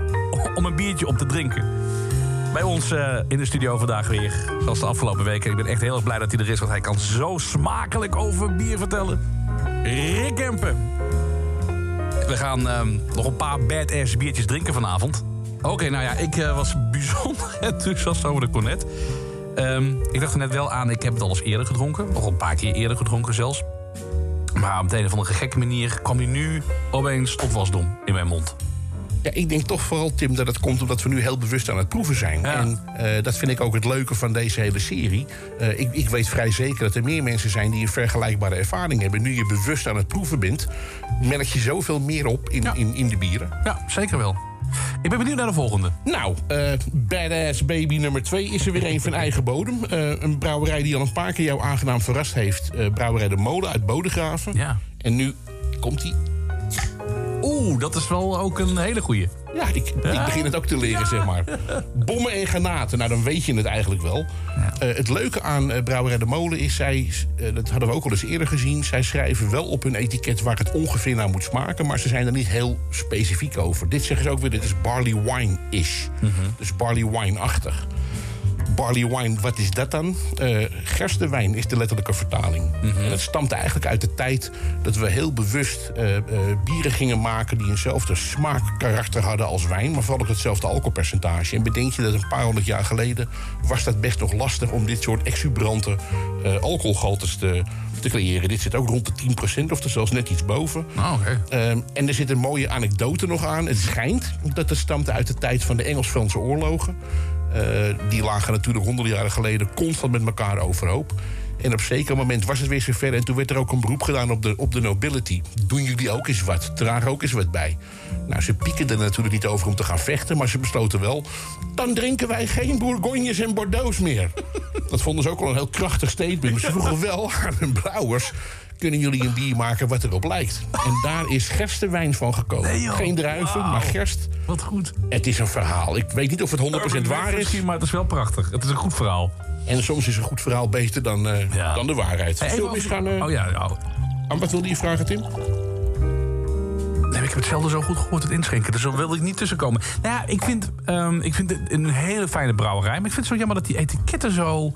om een biertje op te drinken. Bij ons eh, in de studio vandaag weer. Zoals de afgelopen weken. Ik ben echt heel erg blij dat hij er is. Want hij kan zo smakelijk over bier vertellen. Rick Kempen. We gaan ehm, nog een paar badass biertjes drinken vanavond. Oké, nou ja, ik eh, was bijzonder enthousiast over de cornet. Ehm, ik dacht er net wel aan, ik heb het al eens eerder gedronken. Nog een paar keer eerder gedronken zelfs. Maar op de een of andere gekke manier kwam hij nu opeens tot wasdom in mijn mond. Ja, ik denk toch vooral, Tim, dat het komt omdat we nu heel bewust aan het proeven zijn. En eh, dat vind ik ook het leuke van deze hele serie. Eh, ik, ik weet vrij zeker dat er meer mensen zijn die een vergelijkbare ervaring hebben. Nu je bewust aan het proeven bent, merk je zoveel meer op in, in, in de bieren. Ja, zeker wel. Ik ben benieuwd naar de volgende. Nou, eh, Badass Baby nummer 2 is er weer een van eigen bodem. Een brouwerij die al een paar keer jou aangenaam verrast heeft. Brouwerij De Molen uit Bodegraven. Ja. En nu komt hij. Oeh, dat is wel ook een hele goeie. Ja, ik, ik begin het ook te leren, zeg maar. Bommen en granaten, nou dan weet je het eigenlijk wel. Eh, het leuke aan eh, Brouwerij de Molen is, zij, eh, dat hadden we ook al eens eerder gezien... zij schrijven wel op hun etiket waar het ongeveer naar moet smaken... maar ze zijn er niet heel specifiek over. Dit zeggen ze ook weer, dit is barley wine-ish. Dus barley wine-achtig. Barley wine, wat is dat dan? Eh gerstewijn is de letterlijke vertaling. En het stamt eigenlijk uit de tijd dat we heel bewust eh, eh, bieren gingen maken... die eenzelfde smaakkarakter hadden als wijn... maar vooral ook hetzelfde alcoholpercentage. En bedenk je dat een paar honderd jaar geleden... was dat best nog lastig om dit soort exuberante alcoholgehaltes te, te creëren. Dit zit ook rond de 10% of er zelfs net iets boven. Oh, oké. En er zit een mooie anekdote nog aan. Het schijnt dat het stamt uit de tijd van de Engels-Franse oorlogen. Eh, die lagen natuurlijk honderden jaren geleden constant met elkaar overhoop. En op zeker moment was het weer zover. En toen werd er ook een beroep gedaan op de, op de nobility. Doen jullie ook eens wat? Draag ook eens wat bij. Nou, ze pieken er natuurlijk niet over om te gaan vechten. Maar ze besloten wel. Dan drinken wij geen Bourgognes en Bordeaux's meer. Dat vonden ze ook al een heel krachtig statement. Maar ze vroegen wel aan hun brouwers. Kunnen jullie een bier maken wat erop lijkt? En daar is gerstewijn van gekomen. Geen druiven, maar gerst. Wat goed. Het is een verhaal. Ik weet niet of het 100% waar is. Maar het is wel prachtig. Het is een goed verhaal. En soms is een goed verhaal beter dan, eh, dan de waarheid. Hey, Zullen we even eens gaan... eh, Oh ja, nou. aan wat wilde je vragen, Tim? Nee, ik heb het zelden zo goed gehoord, het inschenken. Dus zo wilde ik niet tussenkomen. Nou ja, ik vind, ehm, ik vind het een hele fijne brouwerij. Maar ik vind het zo jammer dat die etiketten zo...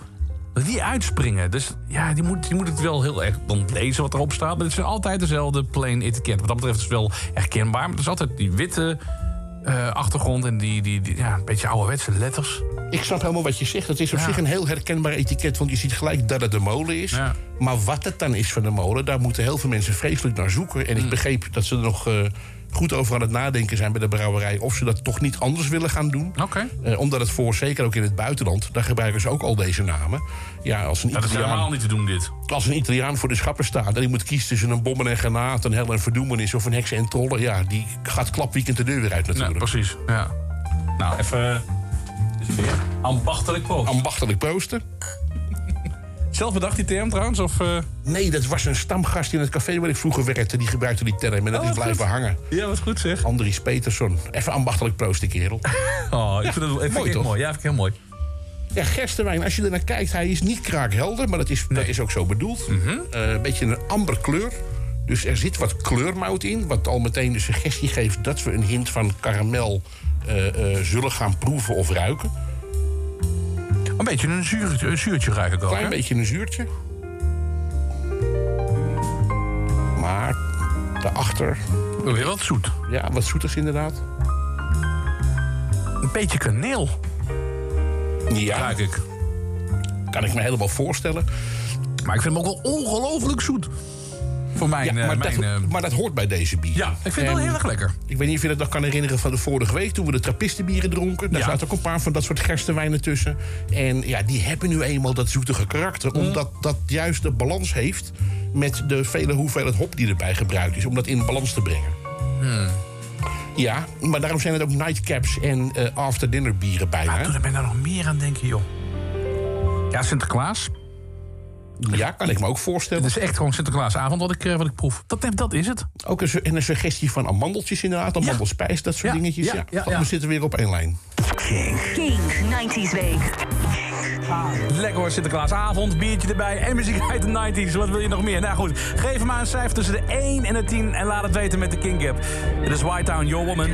Dat die uitspringen. Dus ja, die moet, die moet het wel heel erg dan lezen wat erop staat. Maar het zijn altijd dezelfde plain etiket. Wat dat betreft is het wel herkenbaar. Maar het is altijd die witte eh, achtergrond... en die, die, die ja, een beetje ouderwetse letters. Ik snap helemaal wat je zegt. Het is op Ja. zich een heel herkenbaar etiket, want je ziet gelijk dat het de molen is. Ja. Maar wat het dan is van de molen, daar moeten heel veel mensen vreselijk naar zoeken. En ik Hmm. begreep dat ze er nog eh, goed over aan het nadenken zijn bij de brouwerij... of ze dat toch niet anders willen gaan doen. Oké. Eh, omdat het voor, zeker ook in het buitenland, daar gebruiken ze ook al deze namen. Ja, als een Dat is Italiaan... helemaal niet te doen, dit. Als een Italiaan voor de schappen staat en die moet kiezen tussen een bommen en granaat, een hel en verdoemenis of een heksen en trollen, ja, die gaat klapweekend de deur weer uit Ja, natuurlijk. precies. Ja. Nou, even... Is weer ambachtelijk poot. Ambachtelijk proosten. Zelf bedacht die term trouwens? Of, eh? Nee, dat was een stamgast in het café waar ik vroeger werkte. Die gebruikte die term en dat Oh, is blijven goed. hangen. Ja, wat goed zeg. Andries Peterson. Even ambachtelijk proosten, kerel. Oh, ik vind het, Mooi, toch? mooi. Ja, vind ik heel mooi. Ja, gerstewijn, als je er naar kijkt, hij is niet kraakhelder, maar dat is, dat is ook zo bedoeld. Mhm. Eh, een beetje een amber kleur. Dus er zit wat kleurmout in, wat al meteen de suggestie geeft dat we een hint van karamel eh, zullen gaan proeven of ruiken. Een beetje een zuurtje, een zuurtje ruik ik ook. Klein hè? beetje een zuurtje. Maar daarachter, Weer wat zoet. ja, wat zoeters inderdaad. Een beetje kaneel, Ja, ruik ik. kan ik me helemaal voorstellen. Maar ik vind hem ook wel ongelooflijk zoet. Voor mijn... Ja, eh, maar, mijn dat, eh, maar dat hoort bij deze bier. ja, ik vind het wel heel erg lekker. Ik weet niet of je dat nog kan herinneren van de vorige week... toen we de trappistenbieren dronken. Daar zaten ook een paar van dat soort gerstenwijnen tussen. En ja, die hebben nu eenmaal dat zoetige karakter. Mm. Omdat dat juist de balans heeft... met de vele hoeveelheid hop die erbij gebruikt is... om dat in balans te brengen. Hmm. Ja, maar daarom zijn het ook nightcaps en eh after dinner bieren bijna. Maar toen ben ik daar nog meer aan denken, joh. Ja, Sinterklaas. Ja, kan ik me ook voorstellen. Het is echt gewoon Sinterklaasavond wat ik, eh, wat ik proef. Dat, dat is het. Ook een, en een suggestie van amandeltjes inderdaad, amandelspijs, dat soort Ja, dingetjes. ja, Ja, ja, Van, ja. We zitten weer op één lijn. King 90s week. Lekker hoor, Sinterklaasavond, biertje erbij en muziek uit de 90s. Wat wil je nog meer? Nou goed, geef hem maar een cijfer tussen de 1 en de 10 en laat het weten met de King Gap. Dit is White Town, Your Woman.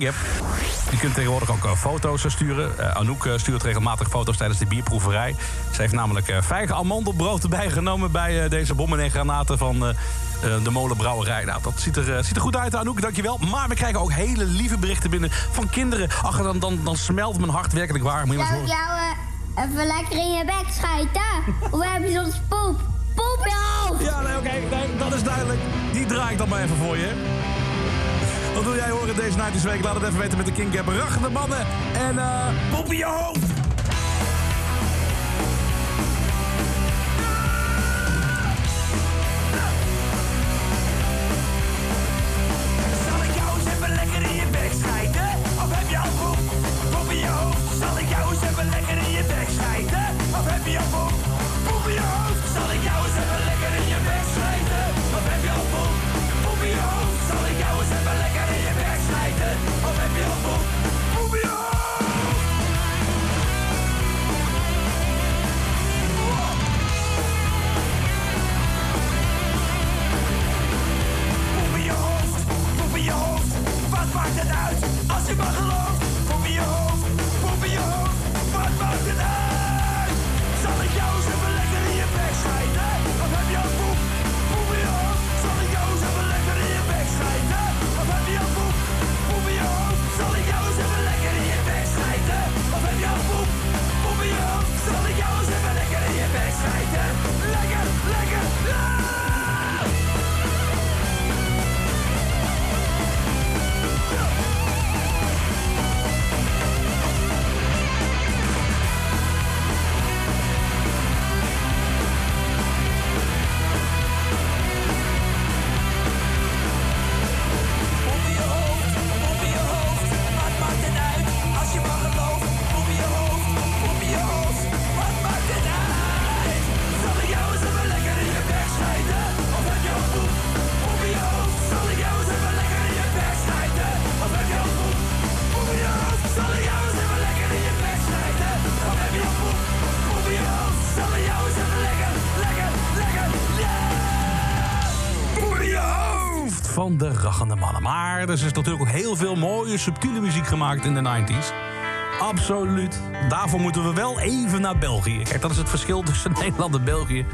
Je kunt tegenwoordig ook eh, foto's eh, sturen. Eh, Anouk stuurt regelmatig foto's tijdens de bierproeverij. Ze heeft namelijk vijf amandelbrood erbij genomen... bij deze bommen en granaten van de molenbrouwerij. Nou, dat ziet er, ziet er goed uit, Anouk, dankjewel. Maar we krijgen ook hele lieve berichten binnen van kinderen. Ach, dan, dan, dan smelt mijn hart werkelijk waar. Moet je ik jou uh, even lekker in je bek schijten? We heb je zo'n poep? Poep in! Ja, nee, oké, dat is duidelijk. Die draai ik dan maar even voor je. Wil jij horen deze night week? Laat het even weten met de King Rachende mannen en eh, uh, in je hoofd! mannen. Maar er is dus natuurlijk ook heel veel mooie, subtiele muziek gemaakt in de 90s. Absoluut. Daarvoor moeten we wel even naar België. Kijk, dat is het verschil tussen Nederland en België.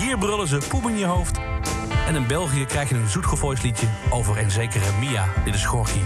Hier brullen ze poep in je hoofd. En in België krijg je een zoetgevoelsliedje over een zekere Mia. Dit is Gorky.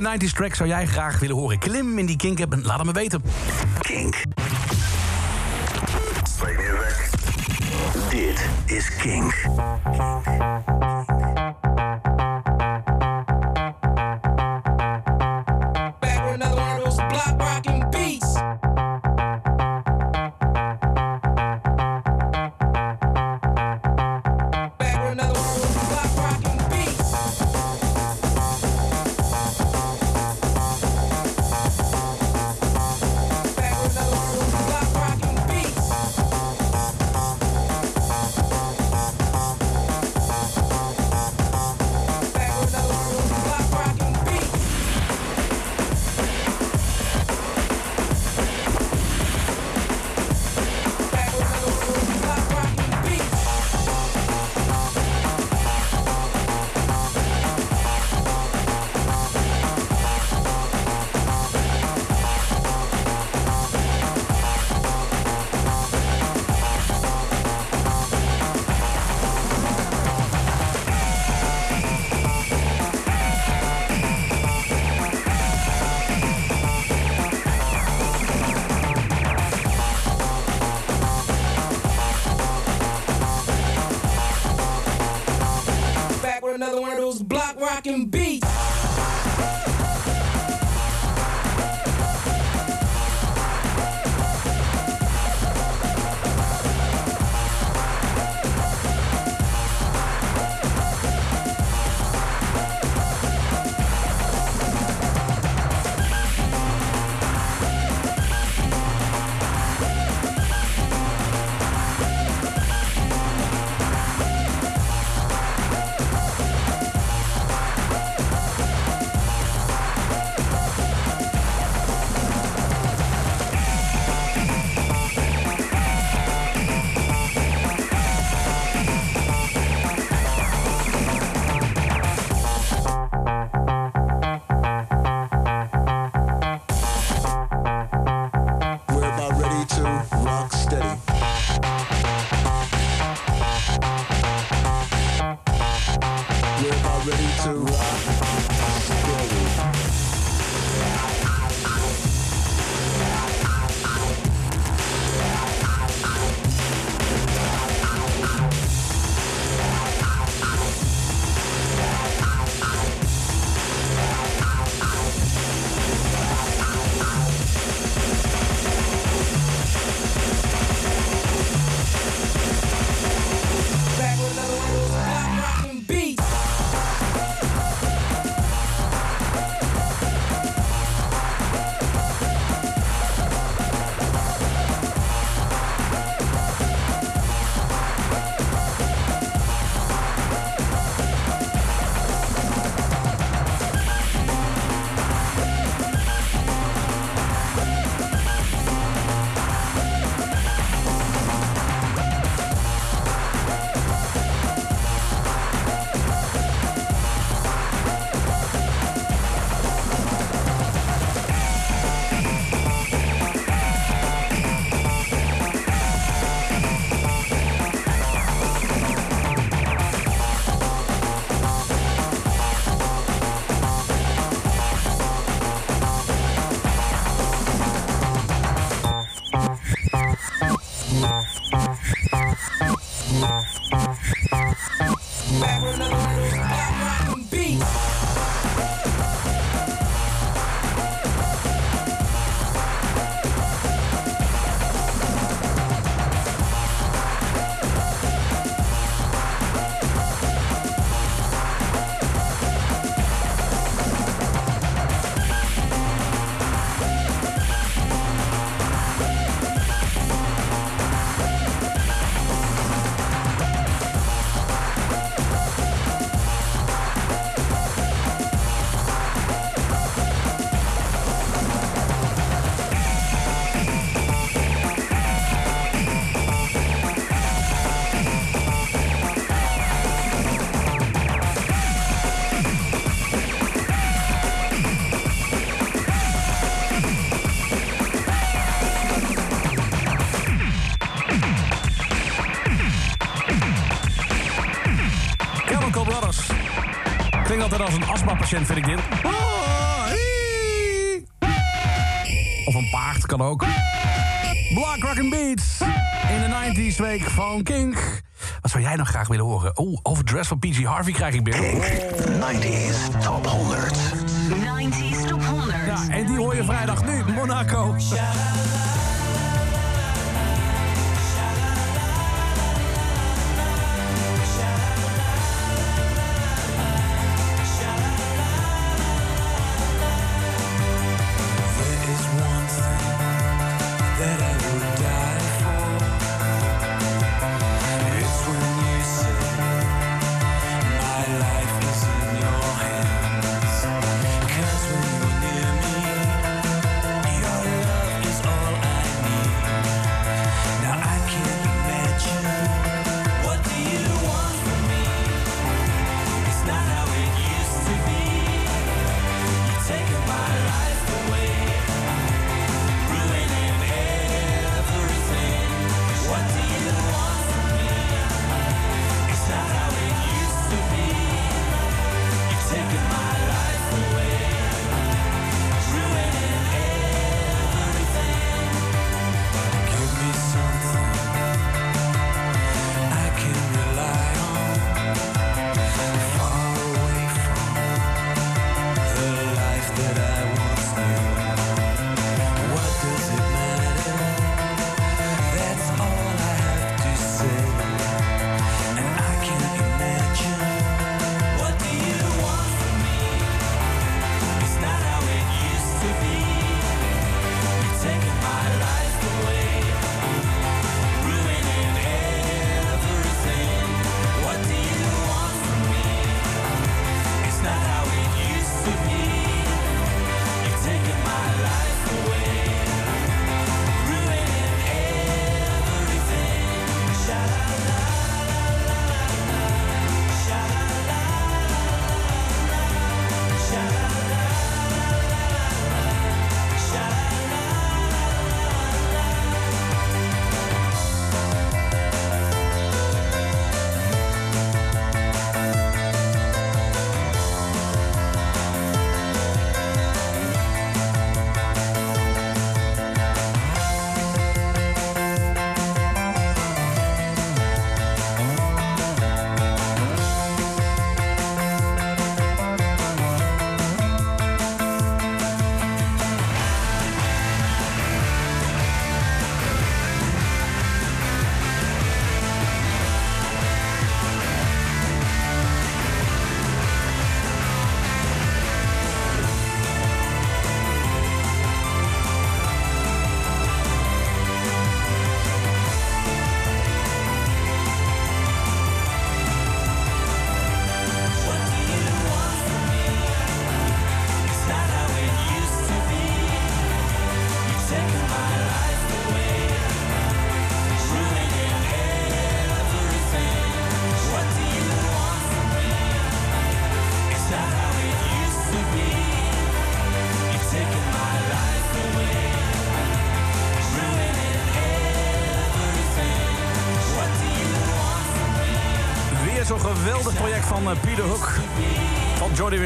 Welke 90s track zou jij graag willen horen? Klim in die kink en laat het me weten. Kink. Dit is Kink. Vind ik dit. Of een paard kan ook. Block Rock and Beats. In de 90s week van Kink. Wat zou jij nog graag willen horen? Oh, overdress van PG Harvey krijg ik binnen. 90s Top 100. 90s Top 100. Ja, en die hoor je vrijdag nu. Monaco.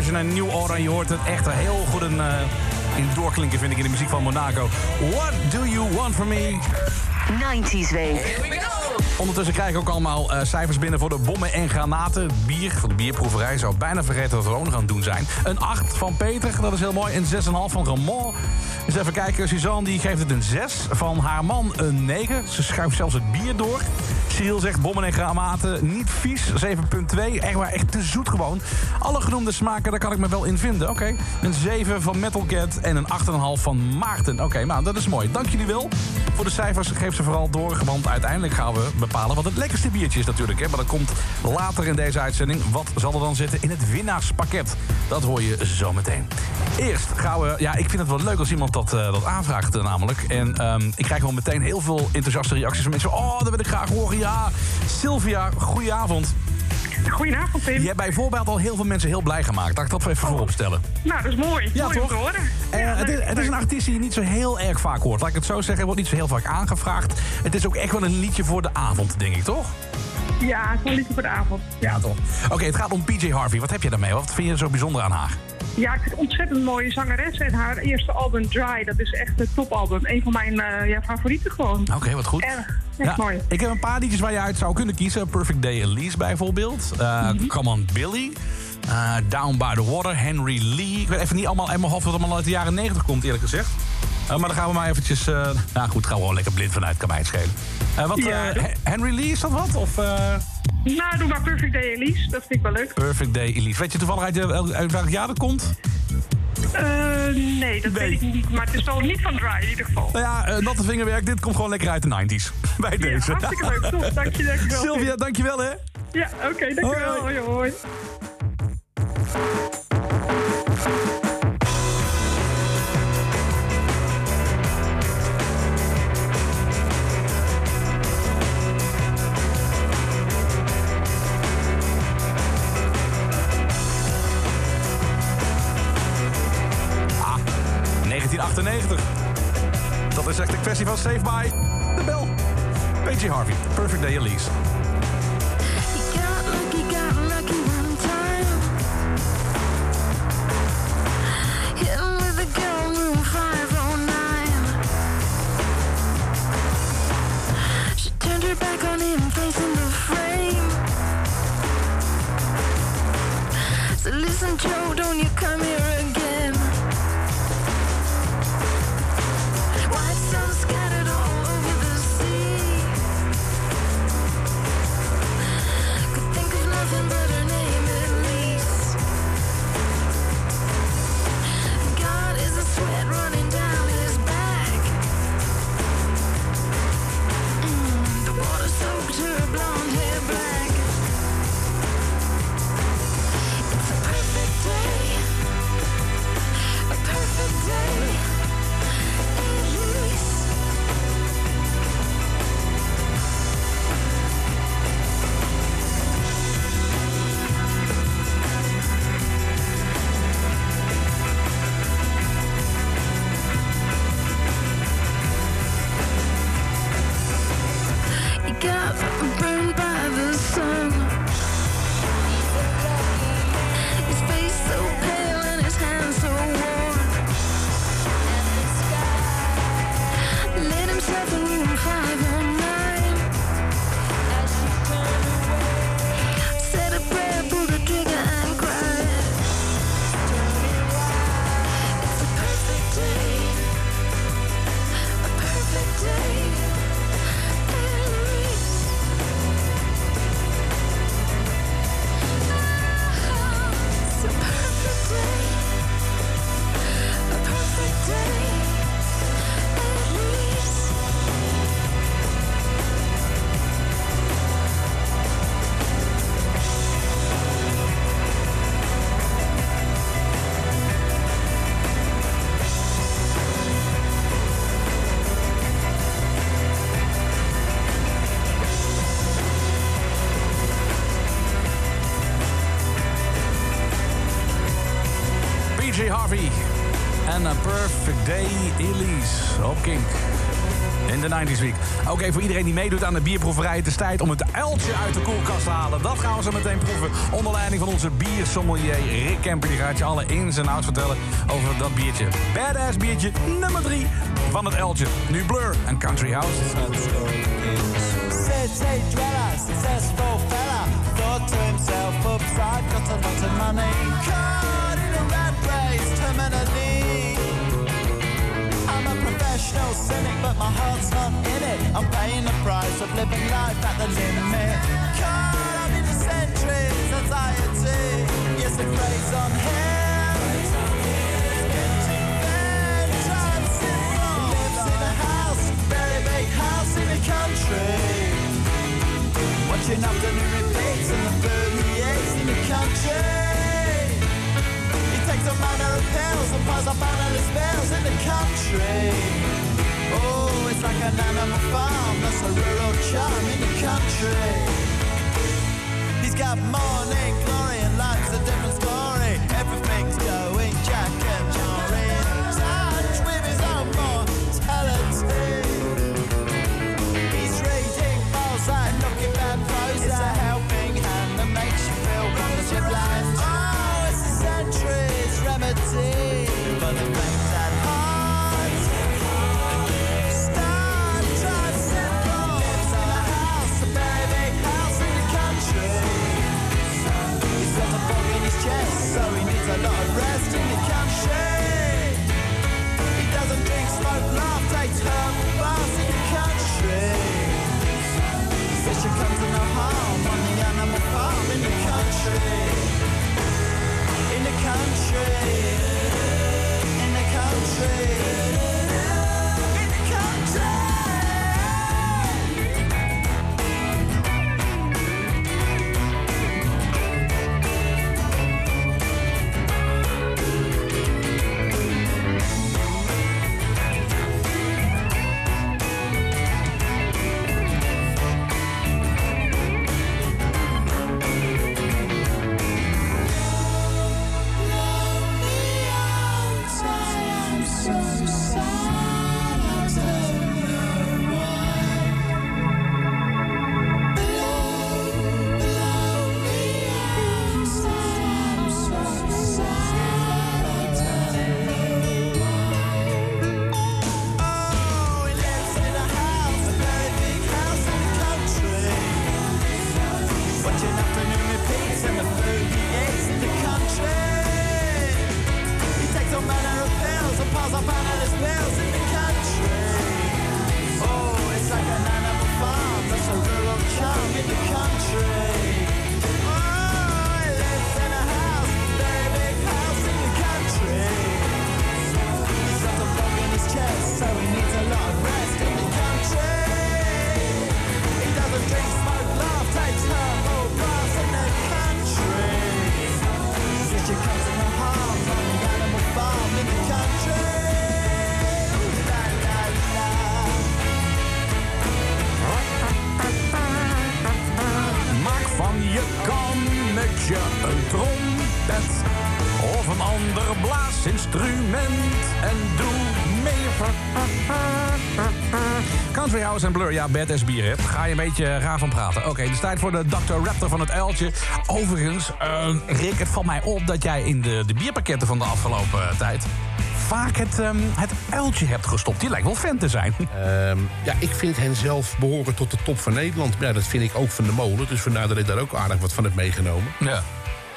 Division en New Order. Je hoort het echt een heel goed in, eh, in doorklinken, vind ik, in de muziek van Monaco. What do you want from me? 90s week. Ondertussen krijg ik ook allemaal eh, cijfers binnen voor de bommen en granaten. Bier, van de bierproeverij. Zou bijna vergeten wat we ook nog aan het doen zijn. Een 8 van Peter, dat is heel mooi. Een 6,5 van Ramon. Eens even kijken, Suzanne die geeft het een 6. Van haar man een 9. Ze schuift zelfs het bier door. Cyril zegt bommen en granaten niet vies. 7,2. Echt maar echt te zoet gewoon. Alle genoemde smaken, daar kan ik me wel in vinden. Oké. Een 7 van Metal Cat en een 8,5 van Maarten. Oké, maar dat is mooi. Dank jullie wel. Voor de cijfers geef ze vooral door. Want uiteindelijk gaan we bepalen wat het lekkerste biertje is natuurlijk. Hè? Maar dat komt later in deze uitzending. Wat zal er dan zitten in het winnaarspakket? Dat hoor je zo meteen. Eerst gaan we... Ja, ik vind het wel leuk als iemand dat, eh, dat aanvraagt eh, namelijk. En ehm, ik krijg gewoon meteen heel veel enthousiaste reacties van mensen. Oh, dat wil ik graag horen. Ja, Sylvia, goedenavond. Goedenavond, Tim. Je hebt bijvoorbeeld al heel veel mensen heel blij gemaakt. Laat ik dat even voorop stellen. Nou, dat is mooi. Ja, mooi om toch? te horen. Eh, Ja, het, is, leuk, het is een artiest die je niet zo heel erg vaak hoort. Laat ik het zo zeggen, wordt niet zo heel vaak aangevraagd. Het is ook echt wel een liedje voor de avond, denk ik, toch? Ja, het is wel liefde voor de avond. Ja, toch. Oké, het gaat om PJ Harvey. Wat heb je daarmee? Wat vind je zo bijzonder aan haar? Ja, ik vind het ontzettend mooie zangeres. En haar eerste album, Dry, dat is echt het topalbum. Een van mijn eh, ja, favorieten gewoon. Oké, wat goed. Erg, echt mooi. Ik heb een paar liedjes waar je uit zou kunnen kiezen. Perfect Day Elise bijvoorbeeld. Uh. Come on Billy. Uh, Down by the Water. Henry Lee. Ik weet even niet allemaal mijn hoofd wat allemaal uit de jaren 90 komt, eerlijk gezegd. Uh, maar dan gaan we maar eventjes... nou goed, gaan we gewoon lekker blind vanuit. Kan mij het schelen. Wat, Ja, Henry Lee, is dat wat? Of, Nou, doe maar Perfect Day Elise. Dat vind ik wel leuk. Perfect Day Elise. Weet je toevallig uit, uit welk jaar dat komt? Eh, nee, dat weet ik niet. Maar het is wel niet van Dry in ieder geval. Nou ja, uh, natte vingerwerk. Dit komt gewoon lekker uit de 90s. Bij deze. Ja, hartstikke leuk. Top, dank je, dank je wel. Sylvia, dankjewel hè. Ja, oké, dankjewel. Hoi, hoi. Echt een kwestie van Save by de Bel. PJ Harvey, Perfect Day Elise. Turned Voor iedereen die meedoet aan de bierproeverij... het is tijd om het uiltje uit de koelkast te halen. Dat gaan we zo meteen proeven. Onder leiding van onze biersommelier Rick Kemper. Die gaat je alle ins en outs vertellen over dat biertje. Badass biertje nummer 3 van het uiltje. Nu Blur en Country House. Successful fella, thought to himself, oops, got a lot of money. Professional cynic, but my heart's not in it. I'm paying the price of living life at the limit. Caught up in the centuries, anxiety. Yes, it preys on him. Lives in a house, very big house in the country. Watching afternoon repeats and the food he in the country. He takes a manner of pills and piles up analyst bills in the country. Oh, it's like an animal farm, that's a rural charm in the country. He's got morning glory and life's a different in the country. He doesn't drink, smoke, laugh, take in the country. Fisher comes in the the animal farm in the country. In the country. In the country. Blur, ja, badass bier, hè. Ga je een beetje raar van praten. Oké, het is tijd voor de Dr. Raptor van het uiltje. Overigens, eh, Rick, het valt mij op dat jij in de, de bierpakketten van de afgelopen eh, tijd... vaak het, ehm, het uiltje hebt gestopt. Die lijkt wel fan te zijn. Ehm, ja, ik vind hen zelf behoren tot de top van Nederland. Ja, dat vind ik ook van de molen. Dus vandaar dat ik daar ook aardig wat van heb meegenomen. Ja.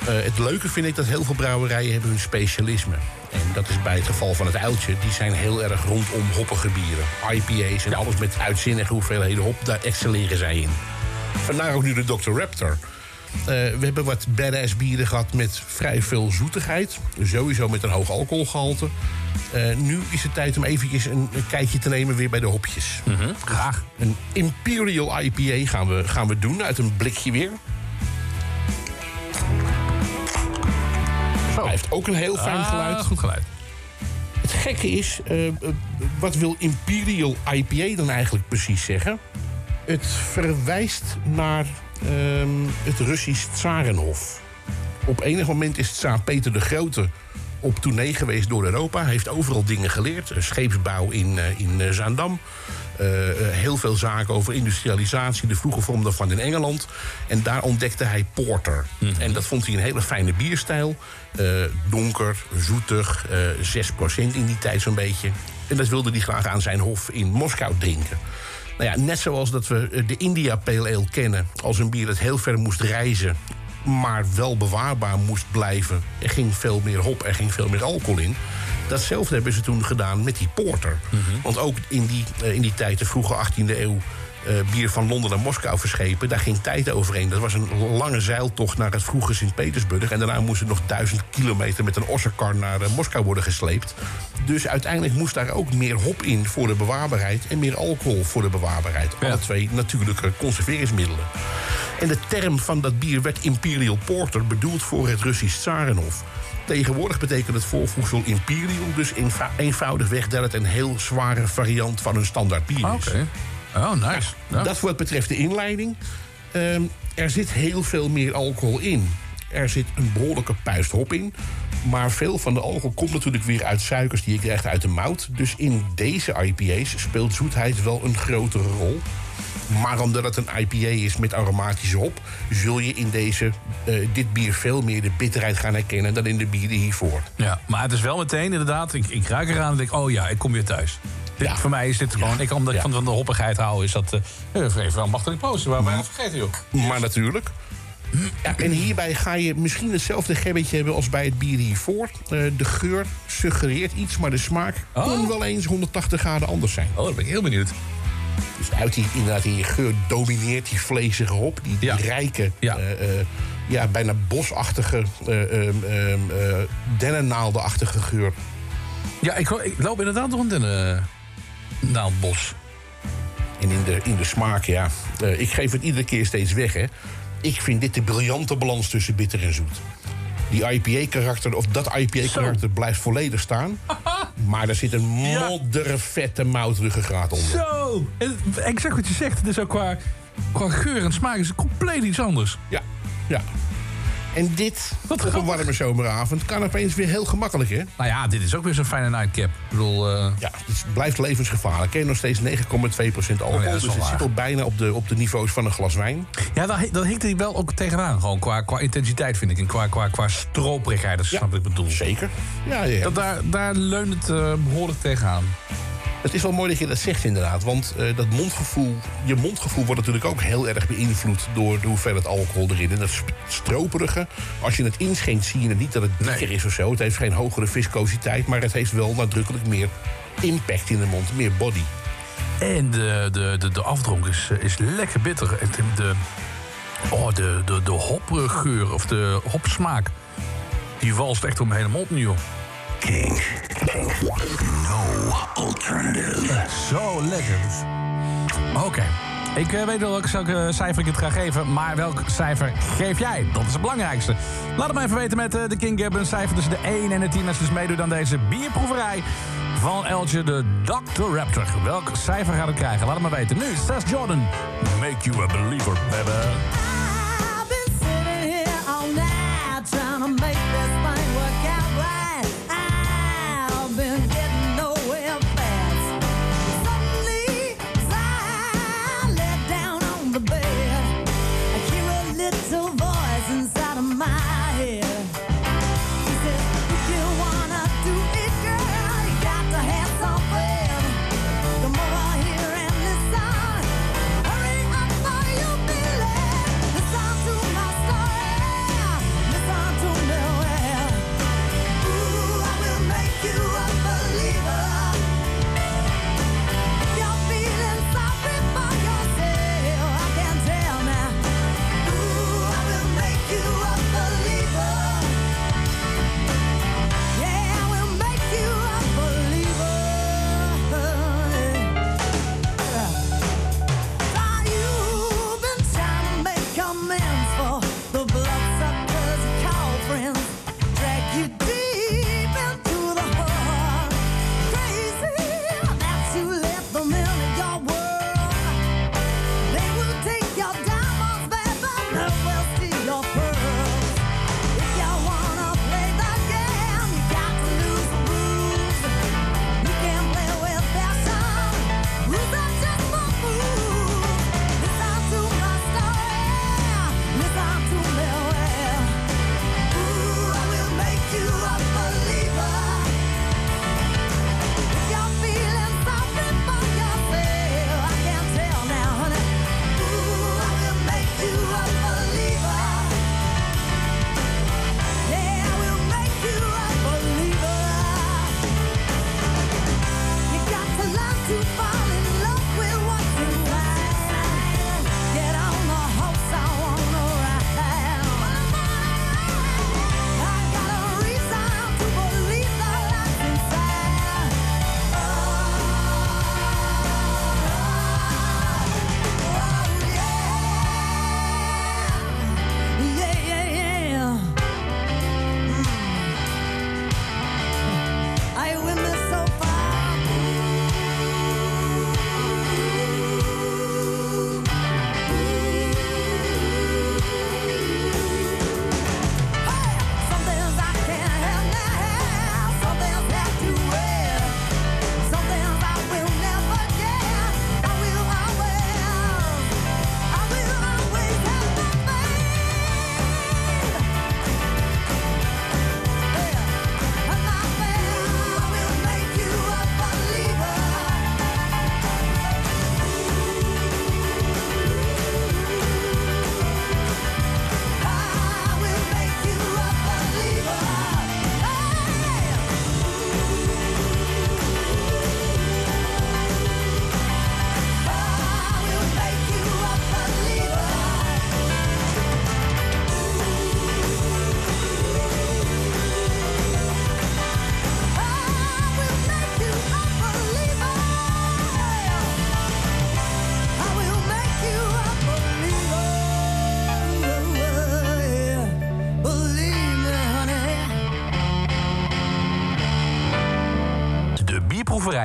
Eh, het leuke vind ik dat heel veel brouwerijen hebben hun specialisme. En dat is bij het geval van het uiltje. Die zijn heel erg rondom hoppige bieren. IPA's en alles met uitzinnige hoeveelheden hop. Daar excelleren zij in. Vandaar ook nu de Dr. Raptor. Eh, we hebben wat badass bieren gehad met vrij veel zoetigheid. Sowieso met een hoog alcoholgehalte. Eh, nu is het tijd om eventjes een, een kijkje te nemen weer bij de hopjes. Graag. Een Imperial IPA gaan we, gaan we doen uit een blikje weer. Ook een heel fijn Ah, geluid. goed geluid. Het gekke is, eh, eh, wat wil Imperial IPA dan eigenlijk precies zeggen? Het verwijst naar ehm, het Russisch Tsarenhof. Op enig moment is tsaar Peter de Grote op tournee geweest door Europa. Hij heeft overal dingen geleerd. Scheepsbouw in, eh, in Zaandam. Eh, eh, heel veel zaken over industrialisatie, de vroege vorm daarvan in Engeland. En daar ontdekte hij porter. En dat vond hij een hele fijne bierstijl. Eh, donker, zoetig, eh 6% in die tijd zo'n beetje. En dat wilde hij graag aan zijn hof in Moskou drinken. Nou ja, net zoals dat we de India Pale Ale kennen... als een bier dat heel ver moest reizen... maar wel bewaarbaar moest blijven. Er ging veel meer hop, er ging veel meer alcohol in. Datzelfde hebben ze toen gedaan met die porter. Want ook in die, eh, in die tijd, de vroege 18e eeuw... eh, bier van Londen naar Moskou verschepen. Daar ging tijd overheen. Dat was een lange zeiltocht naar het vroege Sint-Petersburg. En daarna moest er nog duizend kilometer met een ossenkar naar eh, Moskou worden gesleept. Dus uiteindelijk moest daar ook meer hop in voor de bewaarbaarheid... en meer alcohol voor de bewaarbaarheid. Alle twee natuurlijke conserveringsmiddelen. En de term van dat bier werd Imperial Porter... bedoeld voor het Russisch Tsarenhof. Tegenwoordig betekent het voorvoegsel Imperial... dus eenvoudigweg dat het een heel zware variant van een standaard bier is. Oké. Oh, nice. Ja. Dat wat betreft de inleiding. Ehm, er zit heel veel meer alcohol in. Er zit een behoorlijke puist hop in. Maar veel van de alcohol komt natuurlijk weer uit suikers die je krijgt uit de mout. Dus in deze IPA's speelt zoetheid wel een grotere rol. Maar omdat het een IPA is met aromatische hop... zul je in deze, eh, dit bier veel meer de bitterheid gaan herkennen... dan in de bieren hiervoor. Ja, maar het is wel meteen inderdaad, ik, ik ruik eraan en denk, oh ja, ik kom weer thuis. Dit, Voor mij is dit gewoon, ik, omdat ik van, van de hoppigheid hou, is dat... Uh, even aan Machtig Poster, waar wij vergeten, joh. Maar natuurlijk. Ja, en hierbij ga je misschien hetzelfde gebbetje hebben als bij het bier hiervoor. De geur suggereert iets, maar de smaak kon wel eens 180 graden anders zijn. Oh, dan ben ik heel benieuwd. Dus uit die, inderdaad in je geur domineert die vlezige hop. Die, die rijke, Ja. eh, eh, ja, bijna bosachtige, eh, dennennaaldenachtige geur. Ja, ik, ik loop inderdaad door een dennennaaldbos. En in de, in de smaak, ja. ik geef het iedere keer steeds weg, hè. Ik vind dit de briljante balans tussen bitter en zoet. Die IPA-karakter, of dat IPA-karakter, blijft volledig staan. Maar er zit een moddervette moutruggengraat onder. Zo! En Exact wat je zegt, het is ook qua, qua geur en smaak is het compleet iets anders. Ja, ja. En dit, op een warme zomeravond, kan opeens weer heel gemakkelijk, hè? Nou ja, dit is ook weer zo'n fijne nightcap. Ik bedoel... eh, Ja, het blijft levensgevaarlijk. hè. Nog steeds 9,2% alcohol. Oh ja, dat is dus wel het zit al bijna op de, op de niveaus van een glas wijn. Ja, daar, daar hikt hij wel ook tegenaan. Gewoon qua, qua intensiteit, vind ik. En qua, qua, qua stroperigheid, dat is snap wat ik bedoel. Zeker. Ja, ja, ja. Dat, daar, daar leunt het eh, behoorlijk tegenaan. Het is wel mooi dat je dat zegt inderdaad. Want eh, dat mondgevoel, je mondgevoel wordt natuurlijk ook heel erg beïnvloed... door de hoeveelheid alcohol erin. En dat stroperige, als je het inschenkt zie je niet dat het dikker is of zo. Het heeft geen hogere viscositeit, maar het heeft wel nadrukkelijk meer impact in de mond. Meer body. En de, de, de, de afdronk is, eh, is lekker bitter. En de, de, oh, de, de, de hopgeur of de hopsmaak... die walst echt om mijn hele mond joh. King. No alternative. Zo lekker. Oké. Ik eh, weet wel welke welke cijfer ik het ga geven, maar welk cijfer geef jij? Dat is het belangrijkste. Laat het me even weten met eh, de King Gab. Een cijfer tussen de 1 en de 10 als je dus meedoet aan deze bierproeverij van Eltje, de Dr. Raptor. Welk cijfer gaat het krijgen? Laat het me weten. Nu, Seth Jordan. Make you a believer, baby.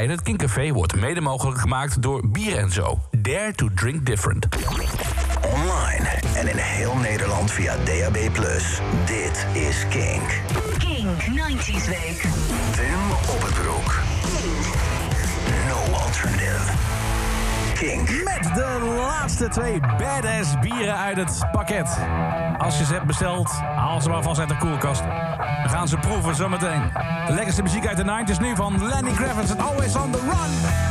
In het Kinkcafé wordt mede mogelijk gemaakt door Bier en Zo. Dare to drink different. Online en in heel Nederland via DAB+. Dit is Kink. Kink 90s Week. Wim op het broek. No alternative. Kink. Met de laatste twee badass bieren uit het pakket. Als je ze hebt besteld, haal ze maar vast uit de koelkast. Gaan ze proeven zometeen. De lekkerste muziek uit de 90s nu van Lenny Kravitz Always on the Run.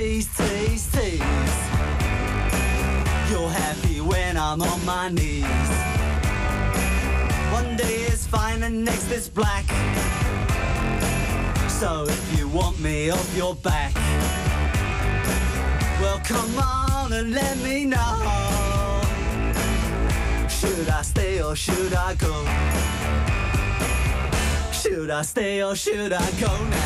Tease, tease, tease. You're happy when I'm on my knees. One day is fine then next it's black. So if you want me off your back, well come on and let me know. Should I stay or should I go? Should I stay or should I go now?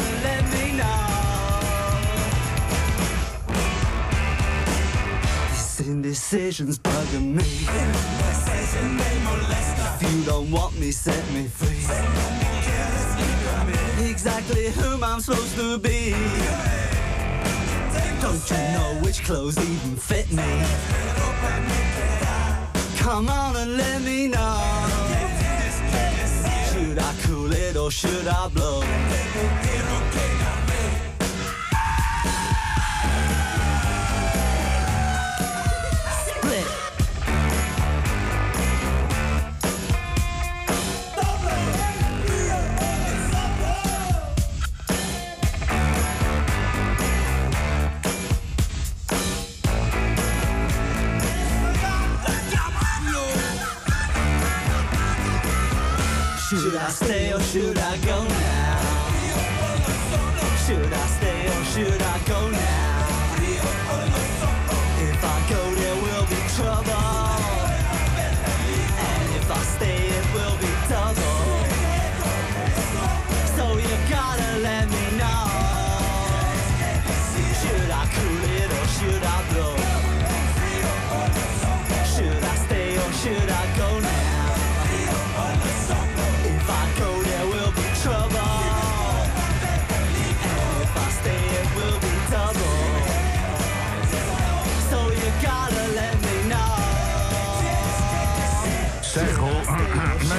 And let me know. This indecision's bugging me. If you don't want me, set me free. Exactly whom I'm supposed to be. Don't you know which clothes even fit me? Come on and let me know. Should I cool it or should I blow?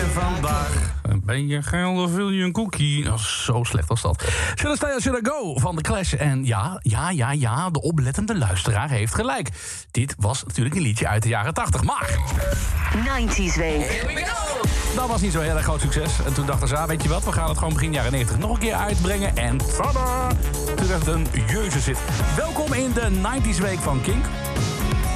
Vandaag. Ben je geil of wil je een cookie? Oh, zo slecht als dat. Should I stay or should I go van The Clash. En ja, ja, ja, ja, de oplettende luisteraar heeft gelijk. Dit was natuurlijk een liedje uit de jaren 80. Maar 90s week. dat was niet zo heel erg groot succes. En toen dachten ze, ah, weet je wat, we gaan het gewoon begin jaren 90 nog een keer uitbrengen. En tada! Toen werd het een jeuze zit. Welkom in de 90s week van Kink.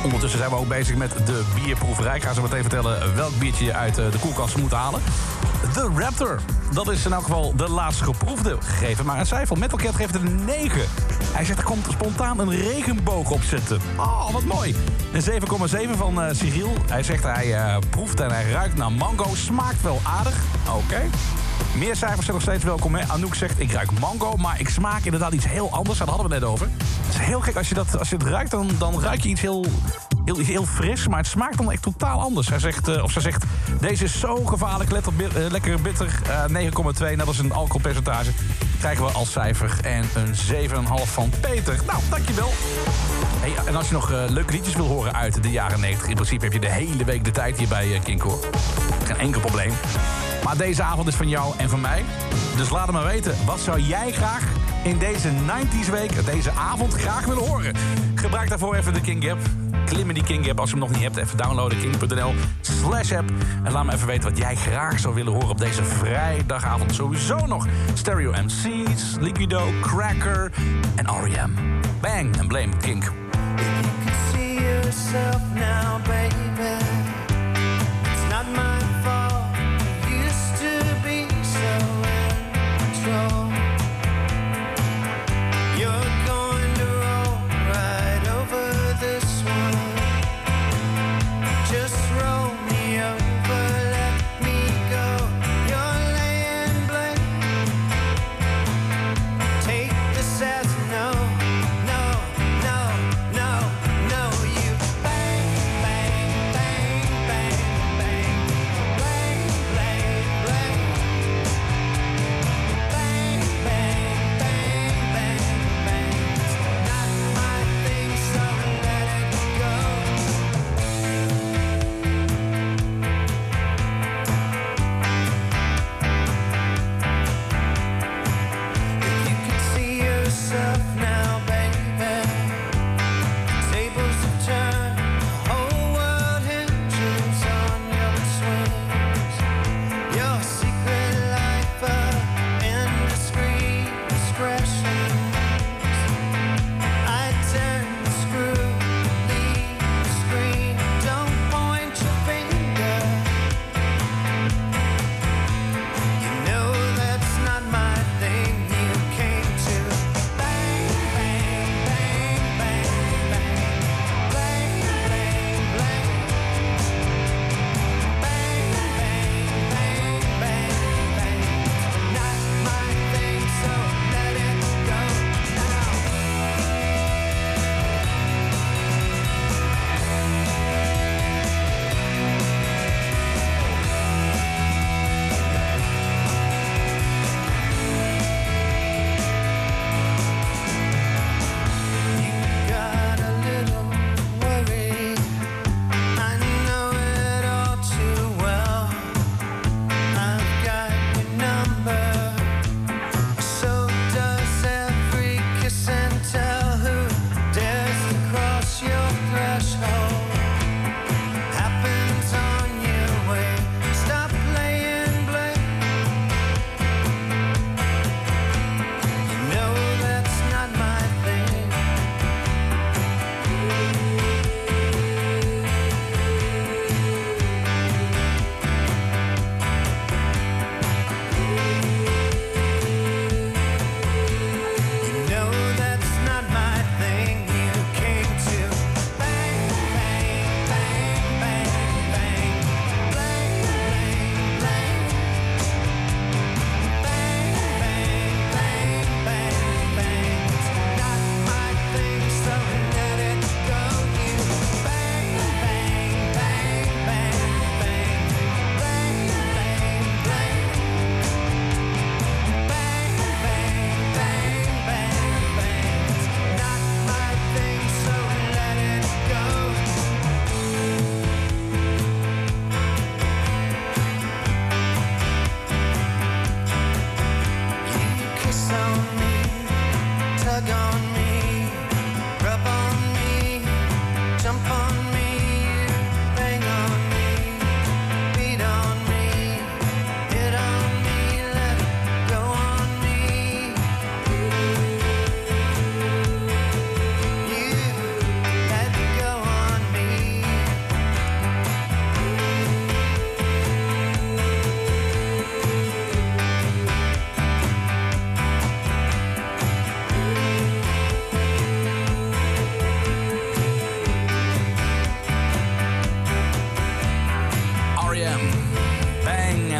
Ondertussen zijn we ook bezig met de bierproeverij. Ik ga zo meteen vertellen welk biertje je uit eh, de koelkast moet halen. De Raptor. Dat is in elk geval de laatste geproefde. Gegeven maar een cijfer. Metalcat geeft het een 9. Hij zegt er komt spontaan een regenboog op zitten. Oh, wat mooi. Een 7,7 van eh Cyril. Hij zegt hij eh, proeft en hij ruikt naar mango. Smaakt wel aardig. Oké. Meer cijfers zijn nog steeds welkom. Hè? Anouk zegt, ik ruik mango, maar ik smaak inderdaad iets heel anders. Daar hadden we net over. Het is heel gek, als je, dat, als je het ruikt, dan, dan ruik je iets heel, heel, heel fris. Maar het smaakt dan echt totaal anders. Hij zegt, eh, of zij zegt, deze is zo gevaarlijk, eh, lekker bitter. eh, 9,2, net als een alcoholpercentage. Krijgen we als cijfer. En een 7,5 van Peter. Nou, dankjewel. Hey, en als je nog eh, leuke liedjes wil horen uit de jaren 90... in principe heb je de hele week de tijd hier bij Kinkoor. Geen enkel probleem. Maar deze avond is van jou en van mij. Dus laat het maar weten. Wat zou jij graag in deze 90s week, deze avond, graag willen horen? Gebruik daarvoor even de King App. Klim in die King App. Als je hem nog niet hebt, even downloaden. King.nl slash app. En laat me even weten wat jij graag zou willen horen op deze vrijdagavond. Sowieso nog Stereo MC's, Liquido, Cracker en R.E.M. Bang en Blame Kink. see yourself now, baby.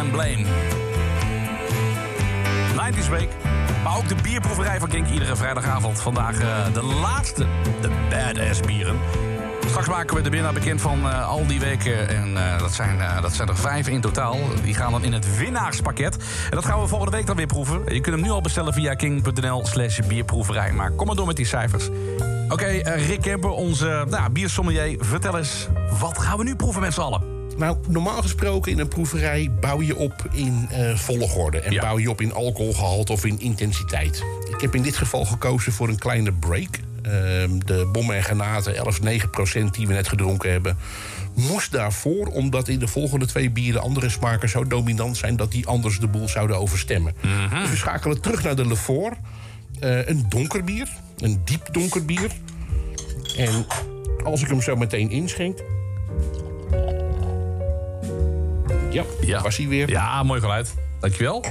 And Blame. 90s Week. Maar ook de bierproeverij van Kink iedere vrijdagavond. Vandaag eh, de laatste, de badass bieren. Straks maken we de winnaar bekend van eh, al die weken. En eh, dat, zijn, dat zijn er vijf in totaal. Die gaan dan in het winnaarspakket. En dat gaan we volgende week dan weer proeven. Je kunt hem nu al bestellen via king.nl slash bierproeverij. Maar kom maar door met die cijfers. Oké, Rick Kemper, onze nou, biersommelier. Vertel eens, wat gaan we nu proeven met z'n allen? Nou, normaal gesproken in een proeverij bouw je op in eh, volgorde. En bouw je op in alcoholgehalte of in intensiteit. Ik heb in dit geval gekozen voor een kleine break. Ehm, de bommen en granaten, 11, 9 procent die we net gedronken hebben... moest daarvoor, omdat in de volgende twee bieren... andere smaken zo dominant zijn dat die anders de boel zouden overstemmen. Dus we schakelen terug naar de Lefort. Eh, een donker bier, een diep donker bier. En als ik hem zo meteen inschenk... Ja, was hij weer. Ja, mooi geluid. Dankjewel.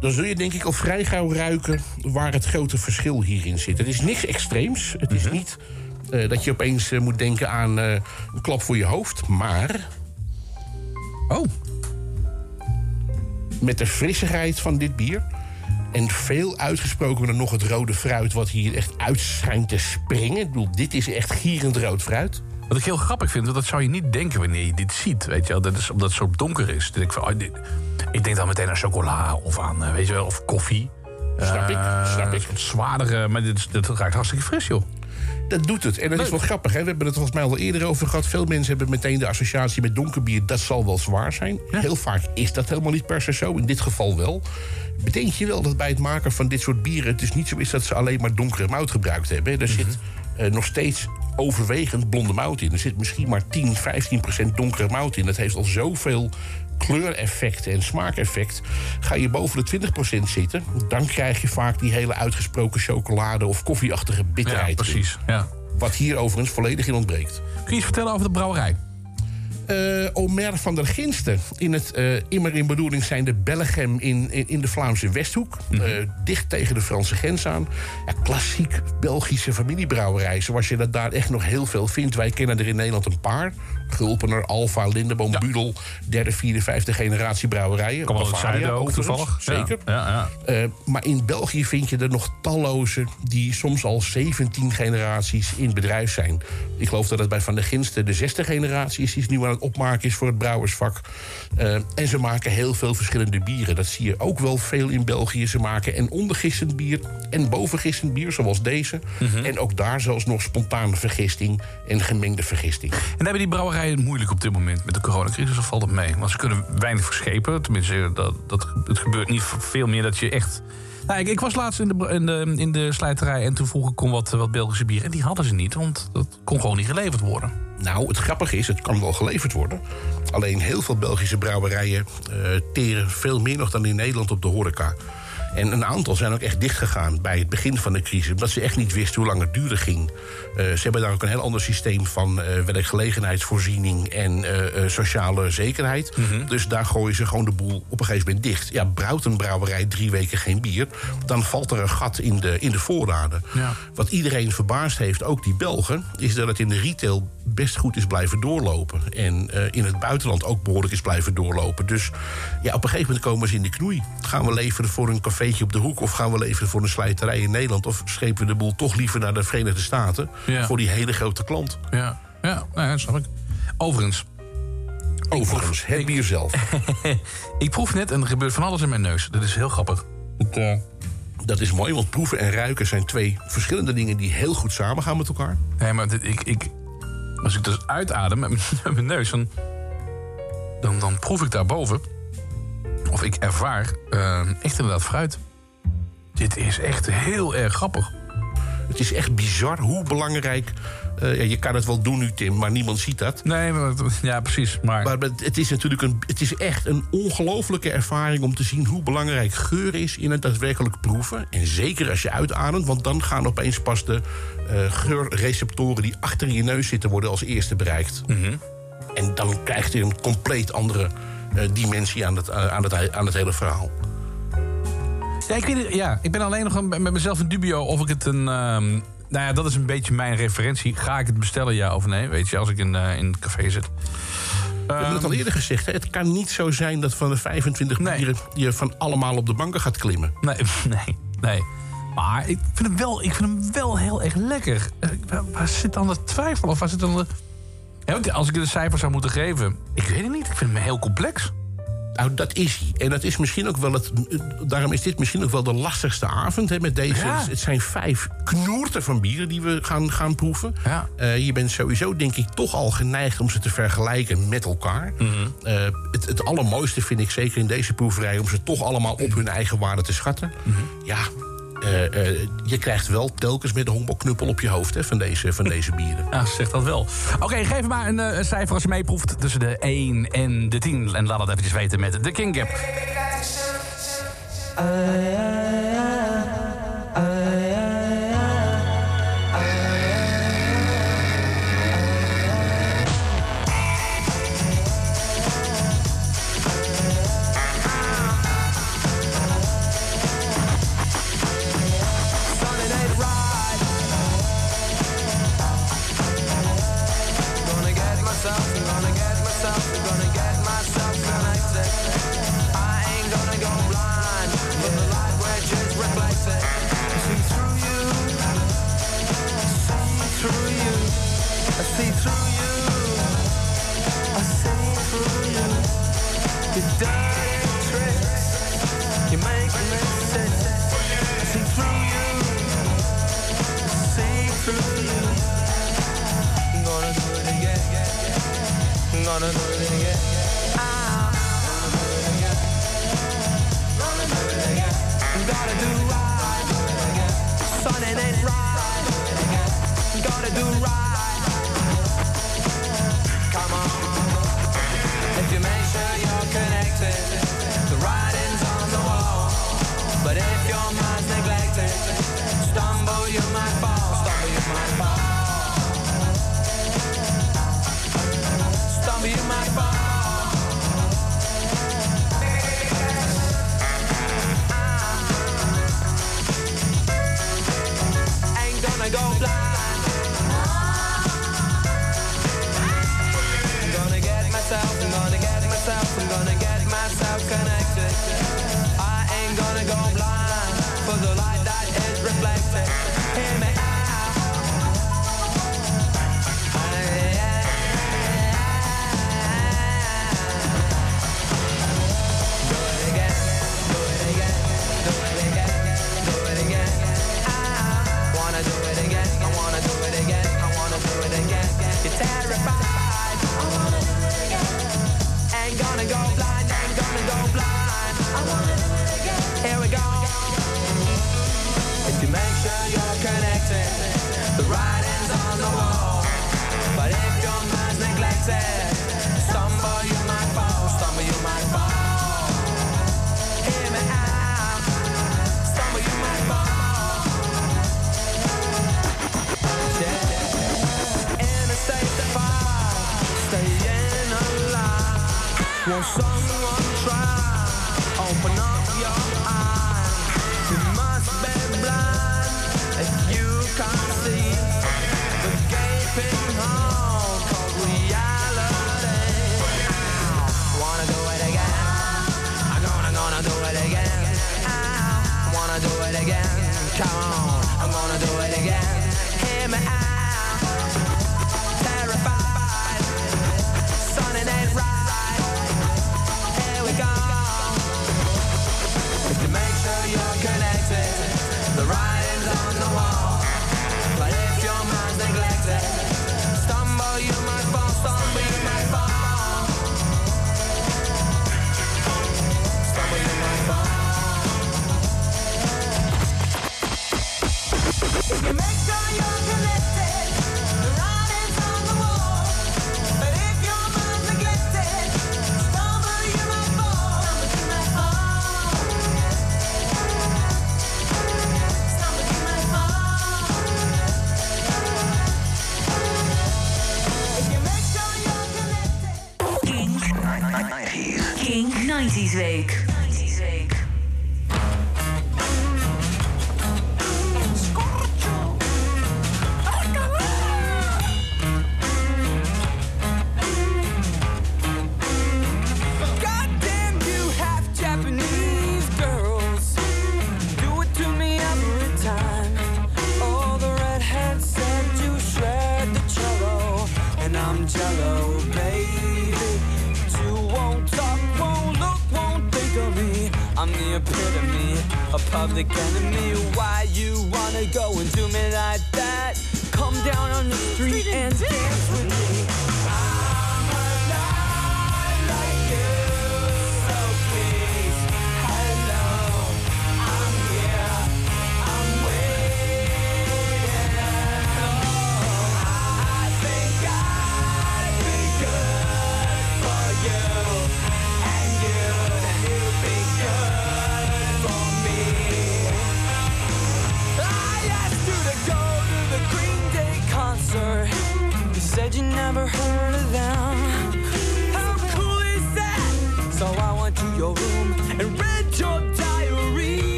Dan zul je denk ik al vrij gauw ruiken waar het grote verschil hierin zit. Het is niks extreems. Het is niet eh, dat je opeens eh, moet denken aan eh, een klap voor je hoofd. Maar... Oh. Met de frissigheid van dit bier... en veel uitgesprokener nog het rode fruit... wat hier echt uit schijnt te springen. Ik bedoel, dit is echt gierend rood fruit. Wat ik heel grappig vind, want dat zou je niet denken wanneer je dit ziet. Weet je wel, dat is omdat het zo donker is. Ik, van, oh, dit- ik denk dan meteen aan chocola of aan, eh, weet je wel, of koffie. Snap ik, Eh, snap ik. Zwaardere, maar dit, dit ruikt hartstikke fris, joh. Dat doet het. En dat is wel grappig. Hè? We hebben het volgens mij al eerder over gehad. Veel mensen hebben meteen de associatie met donkerbier. Dat zal wel zwaar zijn. Heel vaak is dat helemaal niet per se zo. In dit geval wel. Bedenk je wel dat bij het maken van dit soort bieren... het dus niet zo is dat ze alleen maar donkere mout gebruikt hebben. hè. Er zit eh, nog steeds overwegend blonde mout in. Er zit misschien maar 10, 15 procent donkere mout in. Dat heeft al zoveel kleureffect en smaakeffect. Ga je boven de 20 procent zitten... dan krijg je vaak die hele uitgesproken chocolade... of koffieachtige bitterheid. Ja, precies. Ja. Wat hier overigens volledig in ontbreekt. Kun je iets vertellen over de brouwerij? Eh, Omer van der Ginsten. In het eh, immer in bedoeling zijn de Bellegem in, in, in de Vlaamse Westhoek. Mhm. Eh, dicht tegen de Franse grens aan. Ja, klassiek Belgische familiebrouwerij. Zoals je dat daar echt nog heel veel vindt. Wij kennen er in Nederland een paar. Gulpener, Alfa, Lindeboom, Budel. Derde, vierde, vijfde generatie brouwerijen. Kan Bavaria ook toevallig. Zeker. Ja, ja. Eh, maar in België vind je er nog talloze die soms al 17 generaties in bedrijf zijn. Ik geloof dat het bij Van der Ginsten de zesde generatie is die nu aan het opmaken is voor het brouwersvak. Eh, en ze maken heel veel verschillende bieren. Dat zie je ook wel veel in België. Ze maken en ondergistend bier en bovengistend bier, zoals deze. Mhm. En ook daar zelfs nog spontane vergisting en gemengde vergisting. En hebben die brouwerijen het moeilijk op dit moment met de coronacrisis of valt het mee? Want ze kunnen weinig verschepen. Tenminste, dat, dat, het gebeurt niet veel meer dat je echt... Nou, ik, ik was laatst in de, in, de, slijterij en toen vroeg ik wat, wat Belgische bier. En die hadden ze niet, want dat kon gewoon niet geleverd worden. Nou, het grappige is, het kan wel geleverd worden. Alleen heel veel Belgische brouwerijen eh, teren veel meer nog dan in Nederland op de horeca. En een aantal zijn ook echt dichtgegaan bij het begin van de crisis. Omdat ze echt niet wisten hoe lang het duren ging. Eh, ze hebben daar ook een heel ander systeem van eh, werkgelegenheidsvoorziening en eh, sociale zekerheid. Dus daar gooien ze gewoon de boel op een gegeven moment dicht. Ja, brouwt een brouwerij drie weken geen bier, dan valt er een gat in de, in de voorraden. Ja. Wat iedereen verbaasd heeft, ook die Belgen, is dat het in de retail best goed is blijven doorlopen. En in het buitenland ook behoorlijk is blijven doorlopen. Dus ja, op een gegeven moment komen ze in de knoei. Gaan we leveren voor een cafeetje op de hoek... of gaan we leveren voor een slijterij in Nederland... of schepen we de boel toch liever naar de Verenigde Staten... Ja. voor die hele grote klant. Ja, ja, nou dat snap ik. Overigens. Overigens, het bier zelf. ik proef net en er gebeurt van alles in mijn neus. Dat is heel grappig. Het, eh, Dat is mooi, want proeven en ruiken zijn twee verschillende dingen... die heel goed samengaan met elkaar. Nee, maar dit, ik, ik, als ik dus uitadem met mijn, met mijn neus, dan, dan, dan proef ik daarboven, of ik ervaar, eh, echt inderdaad fruit. Dit is echt heel erg grappig. Het is echt bizar hoe belangrijk... eh, ja, je kan het wel doen nu, Tim, maar niemand ziet dat. Nee, maar, ja, precies. Maar, Maar het is natuurlijk een, het is echt een ongelofelijke ervaring om te zien hoe belangrijk geur is in het daadwerkelijk proeven. En zeker als je uitademt, want dan gaan opeens pas de eh, geurreceptoren die achter je neus zitten worden als eerste bereikt. En dan krijgt je een compleet andere eh, dimensie aan het, aan, het, aan het hele verhaal. Ja, ik weet het, ja, ik ben alleen nog een- met mezelf in dubio of ik het een... ehm, nou ja, dat is een beetje mijn referentie. Ga ik het bestellen, ja of nee? Weet je, als ik in, eh, in het café zit. We hebben het al eerder gezegd, hè, het kan niet zo zijn dat van de 25 bieren... je van allemaal op de banken gaat klimmen. Nee, nee, nee. Maar ik vind hem wel, ik vind hem wel heel erg lekker. Eh, Waar, waar zit dan de twijfel? Of waar zit dan de... Als ik de cijfers zou moeten geven... Ik weet het niet, ik vind hem heel complex. Nou, dat is hij. En dat is misschien ook wel het. Daarom is dit misschien ook wel de lastigste avond. Hè, met deze. Ja. Het zijn vijf knoerten van bieren die we gaan, gaan proeven. Eh, je bent sowieso, denk ik, toch al geneigd om ze te vergelijken met elkaar. Mhm. Eh, het, het allermooiste vind ik zeker in deze proeverij om ze toch allemaal op hun eigen waarde te schatten. Mhm. Ja. Eh, eh, je krijgt wel telkens met een honkbalknuppel op je hoofd hè, van, deze, van deze bieren. Ja, zeg dat wel. Oké, geef maar een, eh, een cijfer als je meeproeft tussen de 1 en de 10. En laat het eventjes weten met de King Gap. See through you, I see through you. Your dirty tricks, you make me sick. I see through you, see through you. I'm gonna do it again. I'm gonna do it again. Ah. Gonna do it again. Gotta do right. Won't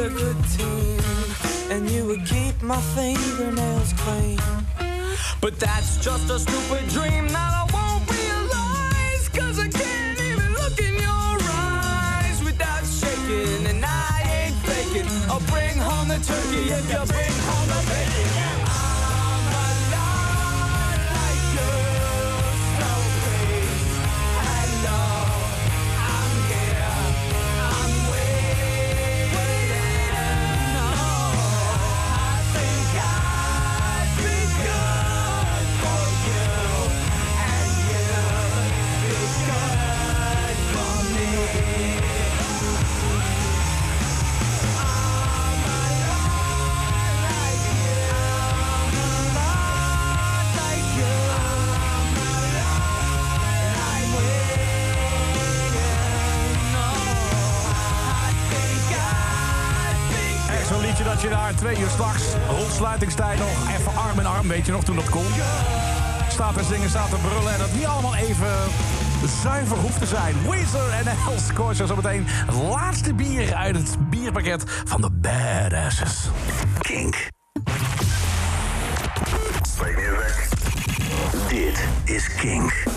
a good team and you would keep my fingernails clean. But that's just a stupid dream. Now sluitingstijd nog even arm in arm, weet je nog, toen dat kon. Staat te zingen, staat te brullen en dat niet allemaal even zuiver hoeft te zijn. Weezer en Hell's Corsa zometeen het laatste bier uit het bierpakket van de Badasses. Kink. Dit is Kink.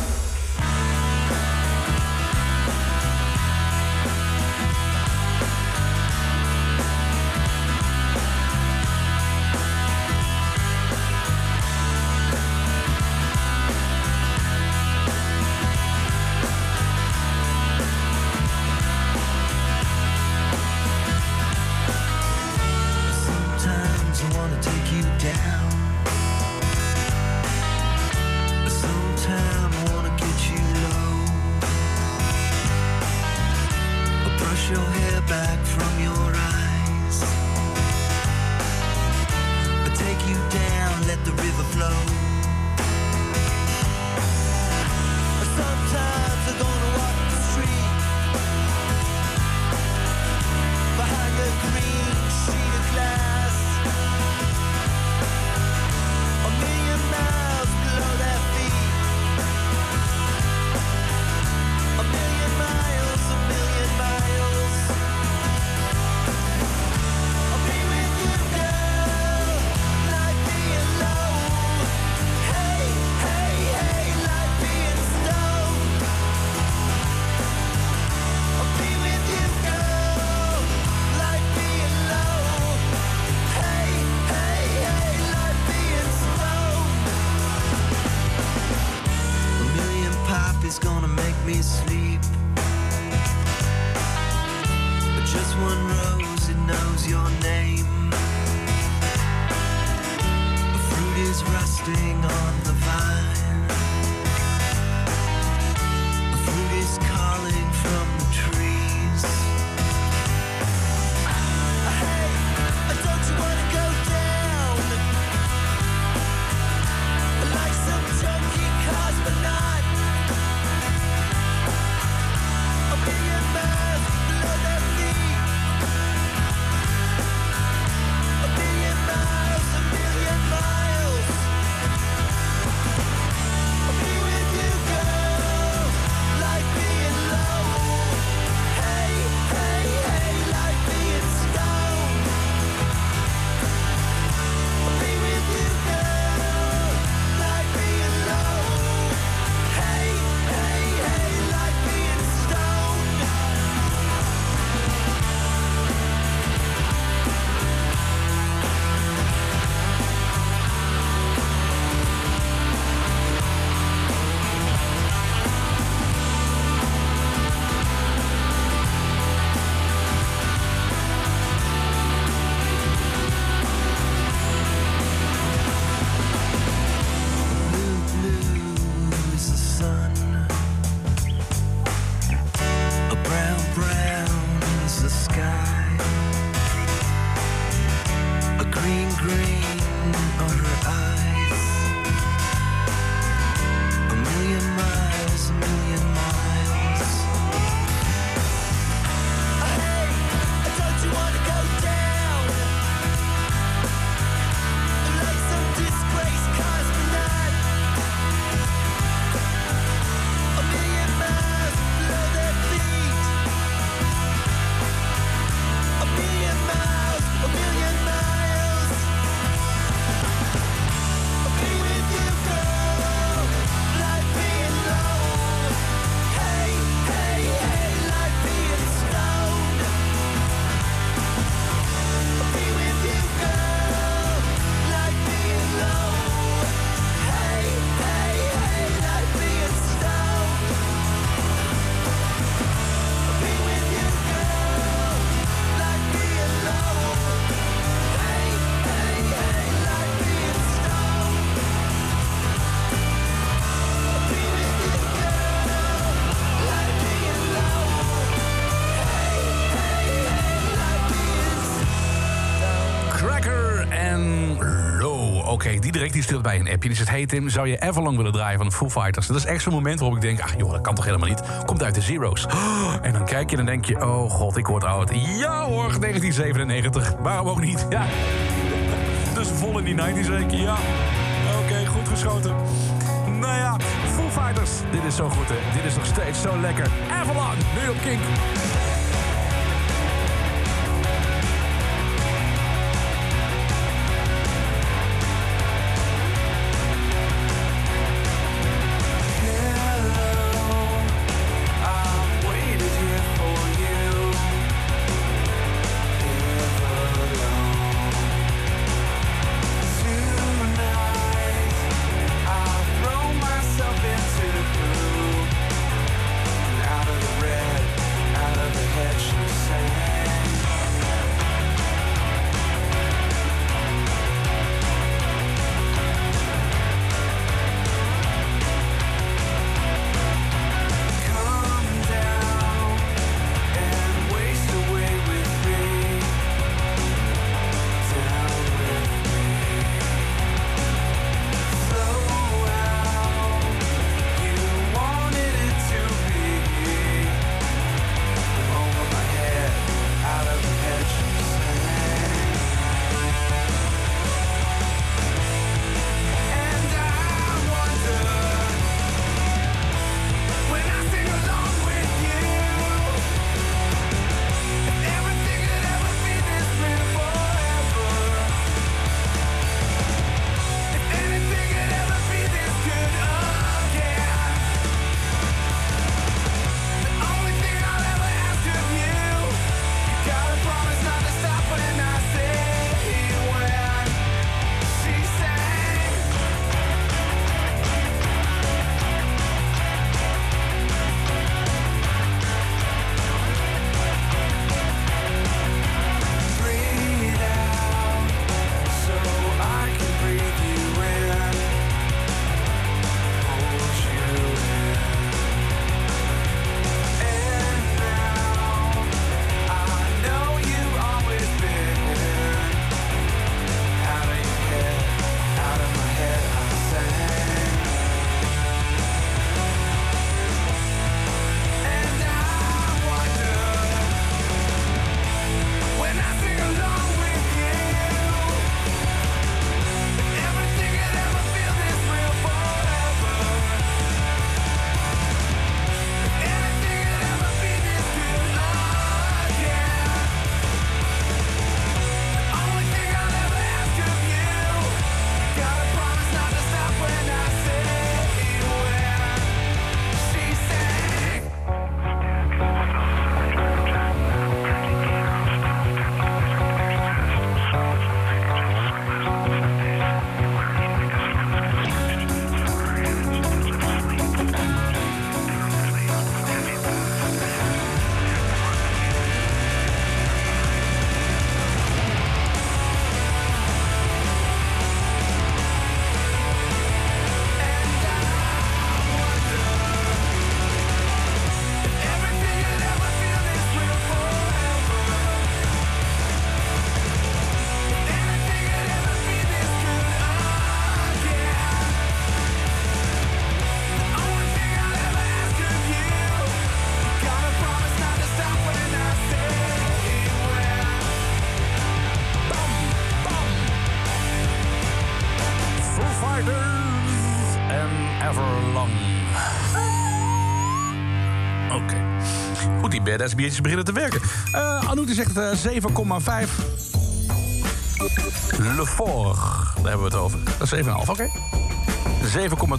Die stuurt bij een appje. Die zegt, hey Tim, zou je Everlong willen draaien van de Foo Fighters? Dat is echt zo'n moment waarop ik denk, ach joh, dat kan toch helemaal niet. Komt uit de Zero's. En dan kijk je en dan denk je, oh god, ik word oud. Ja hoor, 1997. Waarom ook niet? Ja. Dus vol in die 90 zeker, ja. Oké, goed geschoten. Nou ja, Foo Fighters. Dit is zo goed, hè. Dit is nog steeds zo lekker. Everlong, nu op Kink. Die badass biertjes beginnen te werken. Eh Anouk zegt eh, 7,5. Le Fort, daar hebben we het over. Dat is 7,5, oké.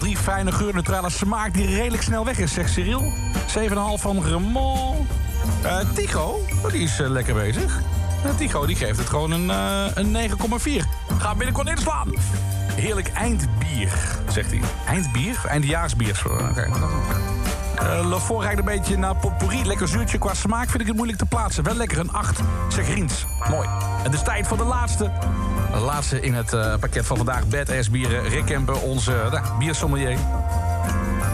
7,3. Fijne geur, neutrale smaak die redelijk snel weg is, zegt Cyril. 7,5 van Remond. Eh Tigo, oh, die is eh, lekker bezig. Eh, Tigo die geeft het gewoon een, eh, een 9,4. Ga binnenkort inslaan. Heerlijk eindbier, zegt hij. Eindbier? Eindjaarsbier. Oké. Le rijdt een beetje naar potpourri. Lekker zuurtje. Qua smaak vind ik het moeilijk te plaatsen. Wel lekker een 8, zegt Riens. Mooi. Het is tijd voor de laatste. De laatste in het eh, pakket van vandaag. Badass bieren. Rick Kemper, onze uh, biersommelier.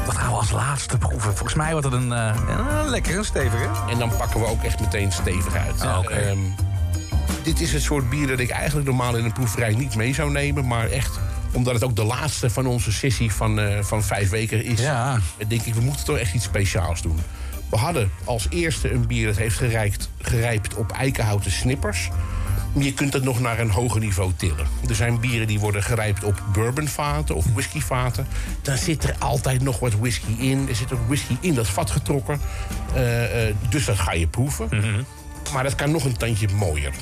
Dat gaan we als laatste proeven. Volgens mij wordt het een, eh, een lekkere, stevige. En dan pakken we ook echt meteen stevig uit. Ah. Ehm, dit is het soort bier dat ik eigenlijk normaal in een proeverij niet mee zou nemen. Maar echt, omdat het ook de laatste van onze sessie van, eh, van vijf weken is... Ja. denk ik, we moeten toch echt iets speciaals doen. We hadden als eerste een bier dat heeft gerijpt, gerijpt op eikenhouten snippers. Je kunt het nog naar een hoger niveau tillen. Er zijn bieren die worden gerijpt op bourbonvaten of whiskyvaten. Dan zit er altijd nog wat whisky in. Er zit ook whisky in dat vat getrokken. Eh, eh, dus dat ga je proeven. Maar dat kan nog een tandje mooier.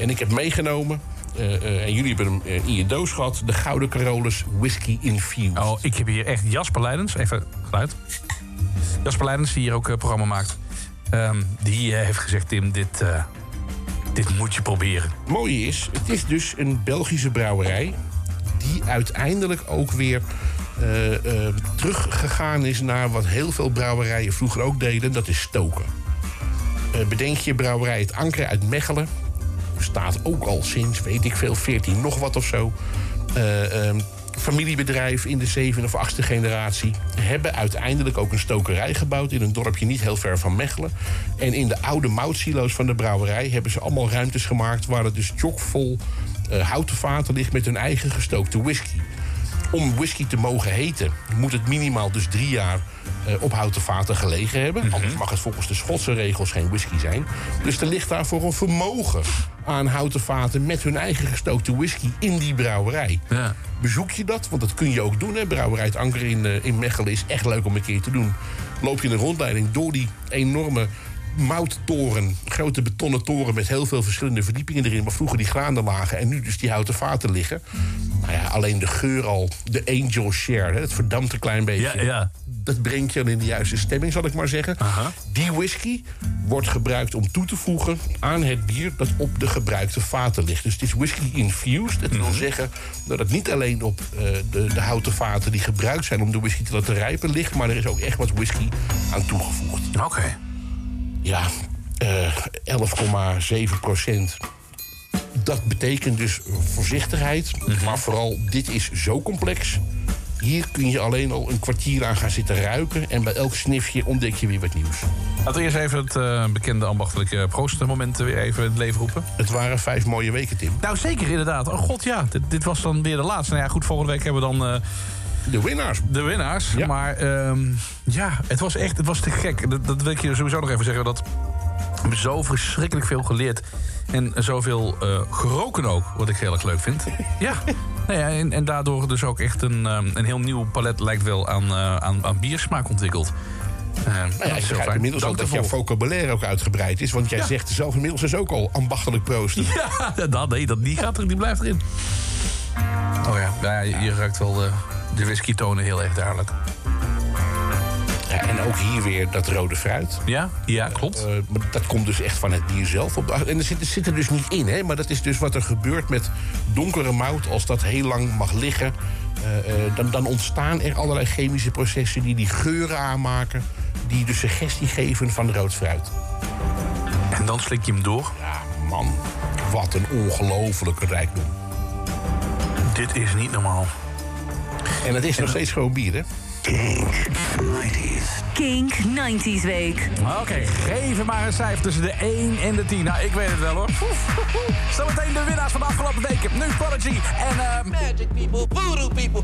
En ik heb meegenomen, en jullie hebben hem eh, in je doos gehad... de Gouden Carolus Whisky Infused. Oh, ik heb hier echt Jasper Leidens. Even geluid. Jasper Leidens, die hier ook een programma maakt. Ehm, die eh, heeft gezegd, Tim, dit, eh, dit moet je proberen. Het mooie is, het is dus een Belgische brouwerij... die uiteindelijk ook weer eh, eh, teruggegaan is naar wat heel veel brouwerijen vroeger ook deden. Dat is stoken. Eh, bedenk je brouwerij Het Anker uit Mechelen. Bestaat ook al sinds, weet ik veel, 14 nog wat of zo. Ehm, familiebedrijf in de zevende of achtste generatie. Hebben uiteindelijk ook een stokerij gebouwd in een dorpje niet heel ver van Mechelen. En in de oude moutsilo's van de brouwerij hebben ze allemaal ruimtes gemaakt waar het dus chockvol eh, houten vaten ligt met hun eigen gestookte whisky. Om whisky te mogen heten, moet het minimaal dus drie jaar eh, op houten vaten gelegen hebben. Anders mag het volgens de Schotse regels geen whisky zijn. Dus er ligt daarvoor een vermogen aan houten vaten met hun eigen gestookte whisky in die brouwerij. Bezoek je dat, want dat kun je ook doen. Hè. Brouwerij het Anker in, eh, in Mechelen is echt leuk om een keer te doen. Loop je een rondleiding door die enorme mouttoren. Grote betonnen toren met heel veel verschillende verdiepingen erin... waar vroeger die graanden lagen en nu dus die houten vaten liggen. Nou ja, alleen de geur al, de angel share, het verdampt een klein beetje. Ja, ja. Dat brengt je dan in de juiste stemming, zal ik maar zeggen. Die whisky wordt gebruikt om toe te voegen aan het bier... dat op de gebruikte vaten ligt. Dus het is whisky infused. Dat wil zeggen dat het niet alleen op eh, de, de houten vaten... die gebruikt zijn om de whisky te laten rijpen ligt... maar er is ook echt wat whisky aan toegevoegd. Oké. Ja, eh 11,7 procent. Dat betekent dus voorzichtigheid. Maar vooral, dit is zo complex. Hier kun je alleen al een kwartier aan gaan zitten ruiken... en bij elk snifje ontdek je weer wat nieuws. Laten we eerst even het eh, bekende ambachtelijke proostmoment weer even in het leven roepen. Het waren vijf mooie weken, Tim. Nou, zeker inderdaad. Oh god, ja. Dit, dit was dan weer de laatste. Nou ja, goed, volgende week hebben we dan... eh, de winnaars. De winnaars. Ja. Maar ehm, ja, het was echt het was te gek. Dat, dat wil ik je sowieso nog even zeggen. Dat we hebben zo verschrikkelijk veel geleerd. En zoveel eh, geroken ook, wat ik heel erg leuk vind. Ja. Nou ja en, en daardoor dus ook echt een, ehm, een heel nieuw palet lijkt wel aan, eh, aan, aan biersmaak ontwikkeld. Eh, Nou ja, ik begrijp inmiddels al Dank dat jouw vocabulaire ook uitgebreid is. Want jij Ja. zegt zelf inmiddels dus ook al ambachtelijk proosten. Ja, dat, nee, dat, die, gaat er, die blijft erin. Oh ja, ja je, je ruikt wel de, de whisky tonen heel erg duidelijk. Ja, en ook hier weer dat rode fruit. Ja, ja klopt. Eh, dat komt dus echt van het bier zelf. Op en er zit, er zit er dus niet in, hè? maar dat is dus wat er gebeurt met donkere mout. Als dat heel lang mag liggen, eh, eh, dan, dan ontstaan er allerlei chemische processen die die geuren aanmaken. Die de suggestie geven van rood fruit. En dan slik je hem door. Ja, man, wat een ongelofelijke rijkdom. Dit is niet normaal. En het is nog steeds gewoon bier, hè? Kink 90s Week. Oké, geef hem maar een cijfer tussen de 1 en de 10. Nou, ik weet het wel hoor. Zometeen de winnaars van de afgelopen weken. Nu Prodigy en... eh Magic people, voodoo people.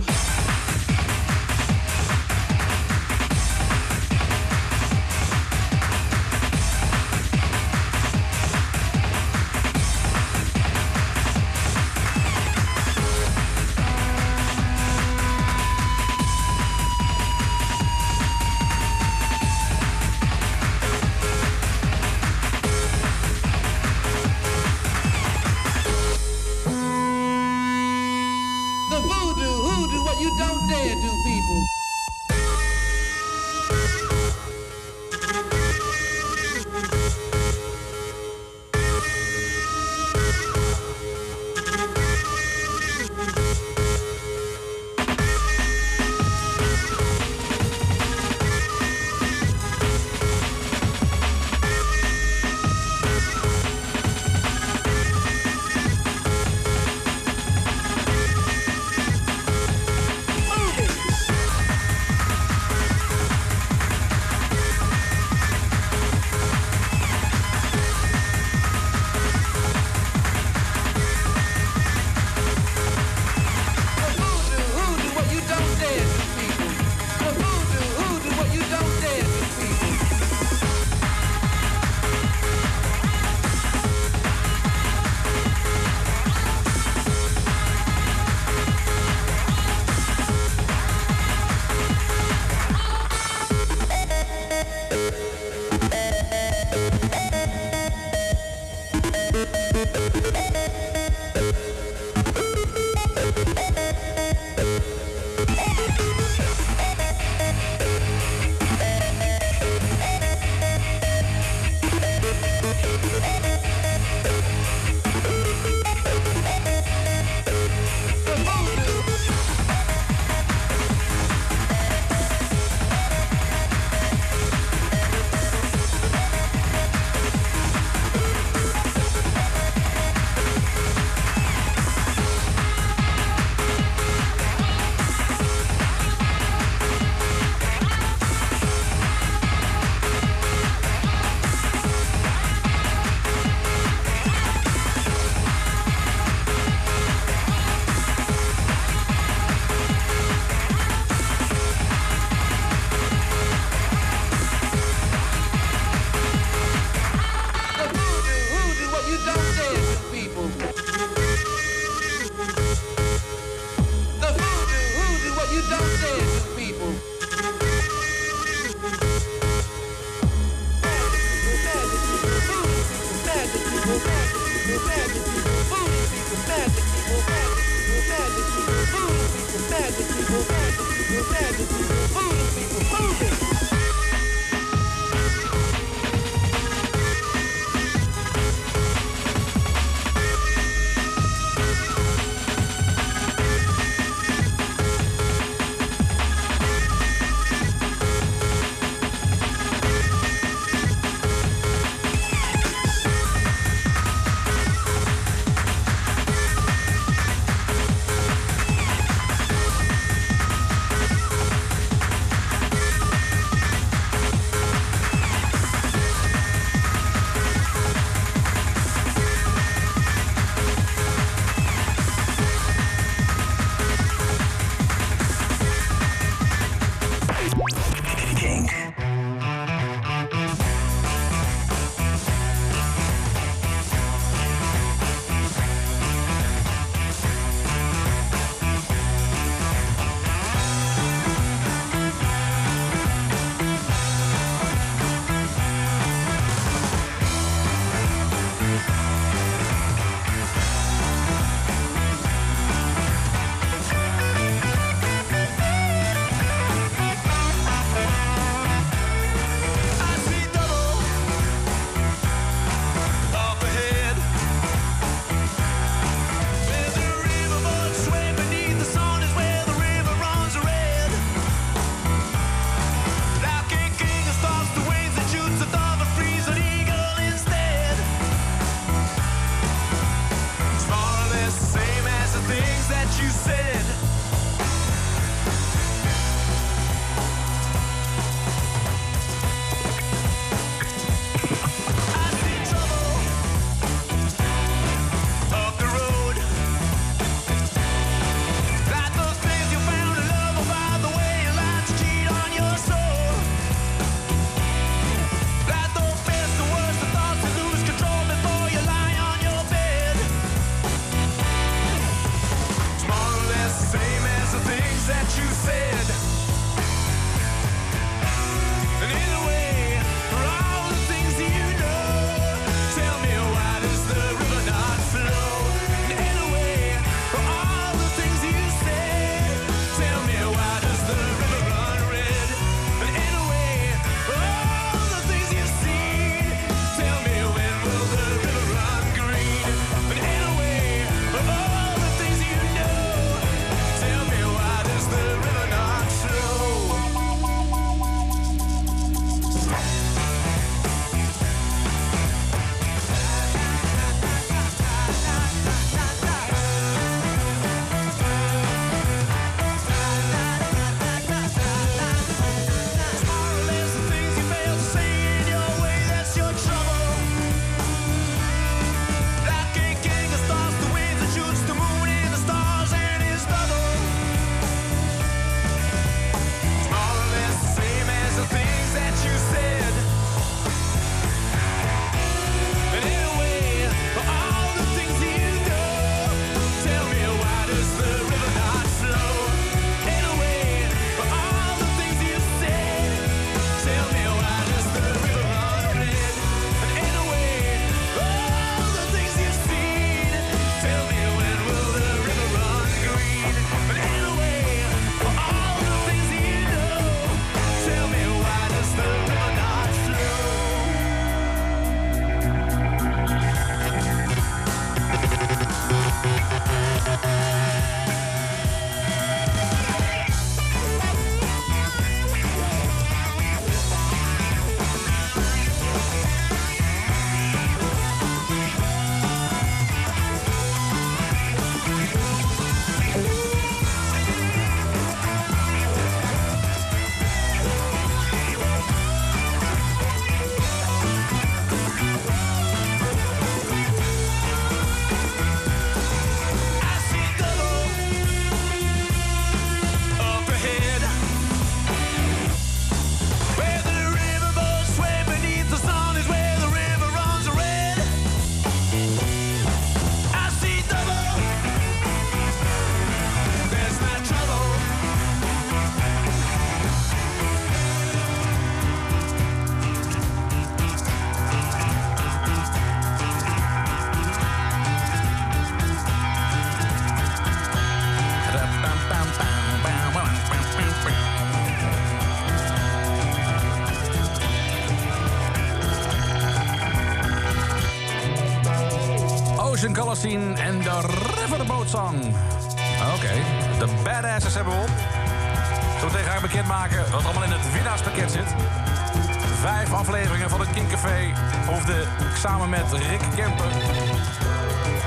Afleveringen van het Kinkcafé ik samen met Rick Kemper.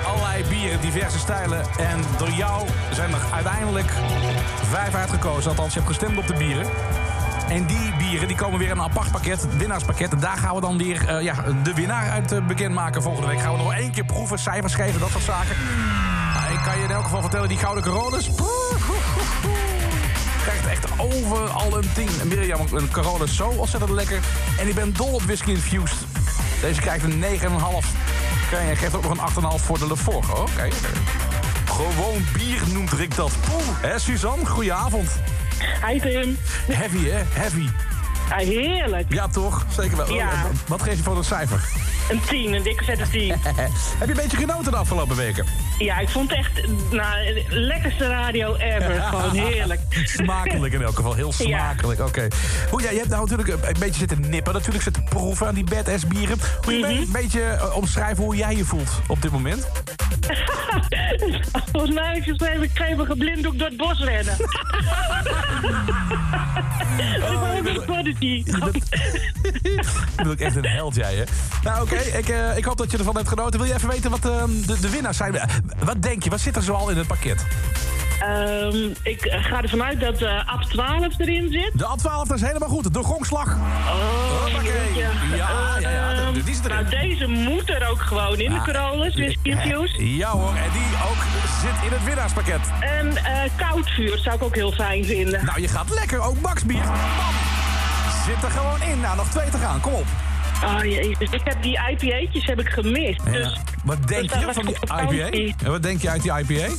Allerlei bieren, diverse stijlen. En door jou zijn er uiteindelijk vijf uitgekozen. Althans, je hebt gestemd op de bieren. En die bieren die komen weer in een apart pakket, het winnaarspakket. En daar gaan we dan weer eh, ja, de winnaar uit eh, bekendmaken. Volgende week gaan we nog één keer proeven, cijfers geven, dat soort zaken. Nou, ik kan je in elk geval vertellen, die gouden coronas... krijgt echt overal een 10. En Mirjam, een Corona is zo ontzettend lekker. En ik ben dol op whisky infused. Deze krijgt een 9,5. Oké, en geeft ook nog een 8,5 voor de Lefort. Oké. Gewoon bier noemt Rick dat. Poeh, hè Suzanne? Goedenavond. Hi Tim. Heavy, hè? Heavy. Heerlijk. Ja, toch? Zeker wel. Ja. Wat geef je voor een cijfer? Een 10, een dikke vette 10. Heb je een beetje genoten de afgelopen weken? Ja, ik vond het echt nou, de lekkerste radio ever. Gewoon heerlijk. Smakelijk in elk geval, heel Ja. smakelijk. Oké. Hoe ja, je hebt nou natuurlijk een beetje zitten nippen, natuurlijk zitten proeven aan die badass bieren. Hoe je een beetje eh, omschrijven hoe jij je voelt op dit moment? Volgens mij heb ik geschreven, ik geef een geblinddoek door het bos rennen. Oh, ik ben prodigy. Je bent ook echt een held, jij, hè? Nou, oké. ik, eh, ik hoop dat je ervan hebt genoten. Wil je even weten wat eh, de, de winnaars zijn? Wat denk je? Wat zit er zoal in het pakket? Ehm, ik ga ervan uit dat eh AB 12 erin zit. De A12, dat is helemaal goed. De gongslag. Oh, Hoppakee. Ja, ja, ja. Die zit erin. nou, deze moet er ook gewoon in, de Corollas, whisky infused. Ja hoor, en die ook zit in het winnaarspakket. En eh koud vuur zou ik ook heel fijn vinden. Nou, je gaat lekker. Ook Maxbier. Bam. Zit er gewoon in. Nou, nog twee te gaan. Kom op. Oh jezus, ik heb die IPA'tjes heb ik gemist. Ja. Dus, Wat denk dus je van die. IPA? En wat denk je uit die IPA?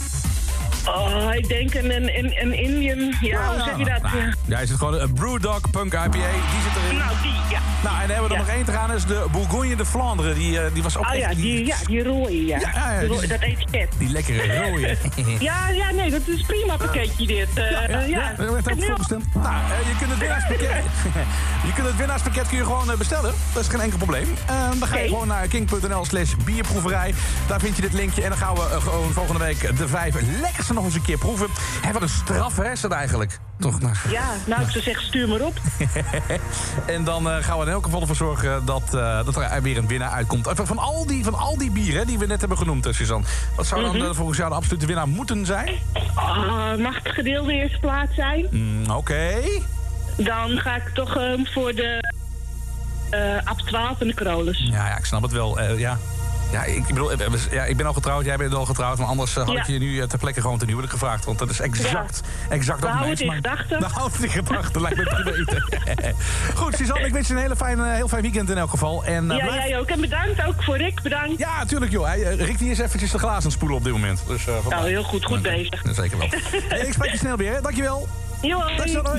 Oh, ik denk een, een, een, Indian, ja, hoe zeg je dat? Nou, ja, is het gewoon een Brewdog Punk IPA. Die zit erin. Nou, die, ja. Nou, en dan hebben we er nog één te gaan. is de Bourgogne de Vlaanderen. Die, eh, die was ook Oh ja, die, ja, die rode, ja. Ja, Die dat etiket. Die lekkere rode. Ja, ja, nee, dat is een prima pakketje dit. Eh, Ja, ja, ja, er werd ook voorbestemd. Nou, eh, je kunt het winnaarspakket, je kunt het winnaarspakket kun je gewoon eh, bestellen. Dat is geen enkel probleem. Eh, dan ga je gewoon naar king.nl slash bierproeverij. Daar vind je dit linkje. En dan gaan we eh, gewoon volgende week de vijf lekkerste nog eens een keer proeven. Hé, wat een straf, hè, is dat eigenlijk? Toch? Nou. Ja, nou, ik zou zeggen, stuur maar op. en dan eh, gaan we in elk geval ervoor zorgen dat, eh, dat er weer een winnaar uitkomt. Van al die, van al die bieren die we net hebben genoemd, eh, Suzanne. Wat zou dan eh, volgens jou de absolute winnaar moeten zijn? Ah, mag het gedeelde eerste plaats zijn? Mm, Oké. Dan ga ik toch ehm, voor de eh AB 12 en de Corollas. Ja, ja, ik snap het wel. ja. Ja, ik, bedoel, ja, ik ben al getrouwd, jij bent al getrouwd. Maar anders eh, had ik je nu eh, ter plekke gewoon ten huwelijk gevraagd. Want dat is exact, exact ook mijn in gedachten. We houden het in gedachten, lijkt me prima. Goed, Suzanne, ik wens je een hele fijn, eh, heel fijn weekend in elk geval. En, ja, blijf- jij ook. En bedankt ook voor Rick, bedankt. Ja, natuurlijk joh. Rick die is eventjes de glazen aan het spoelen op dit moment. Dus. Nou, heel goed, goed bezig. Zeker wel. Hey, ik spreek je snel weer, hè. Dankjewel. Jo, hoi. Dankjewel.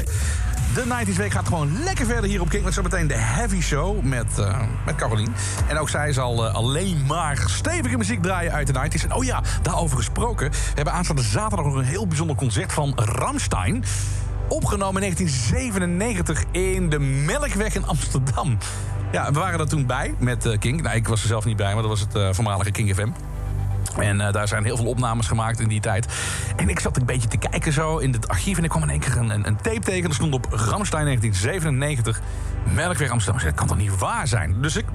De 90s Week gaat gewoon lekker verder hier op King. Met zometeen de Heavy Show met, eh met Carolien. En ook zij zal eh, alleen maar stevige muziek draaien uit de 90s. En oh ja, daarover gesproken. We hebben aanstaande zaterdag nog een heel bijzonder concert van Ramstein. Opgenomen in 1997 in de Melkweg in Amsterdam. Ja, we waren er toen bij met eh, King. Nou, ik was er zelf niet bij, maar dat was het voormalige King FM. En eh, daar zijn heel veel opnames gemaakt in die tijd. En ik zat een beetje te kijken zo in het archief... en ik kwam in één keer een, een, een tape tegen. Er stond op Ramstein 1997, Melkweg Amsterdam. Dat kan toch niet waar zijn? Dus ik...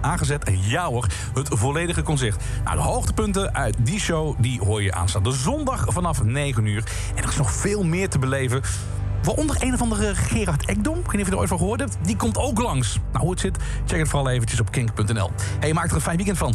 Aangezet en ja hoor, het volledige concert. Nou, de hoogtepunten uit die show die hoor je aanstaande zondag vanaf 9 uur. En er is nog veel meer te beleven. Waaronder een of andere Gerard Ekdom. Ik weet niet of je er ooit van gehoord hebt. Die komt ook langs. Nou, hoe het zit, check het vooral eventjes op kink.nl. Hey, maak er een fijn weekend van.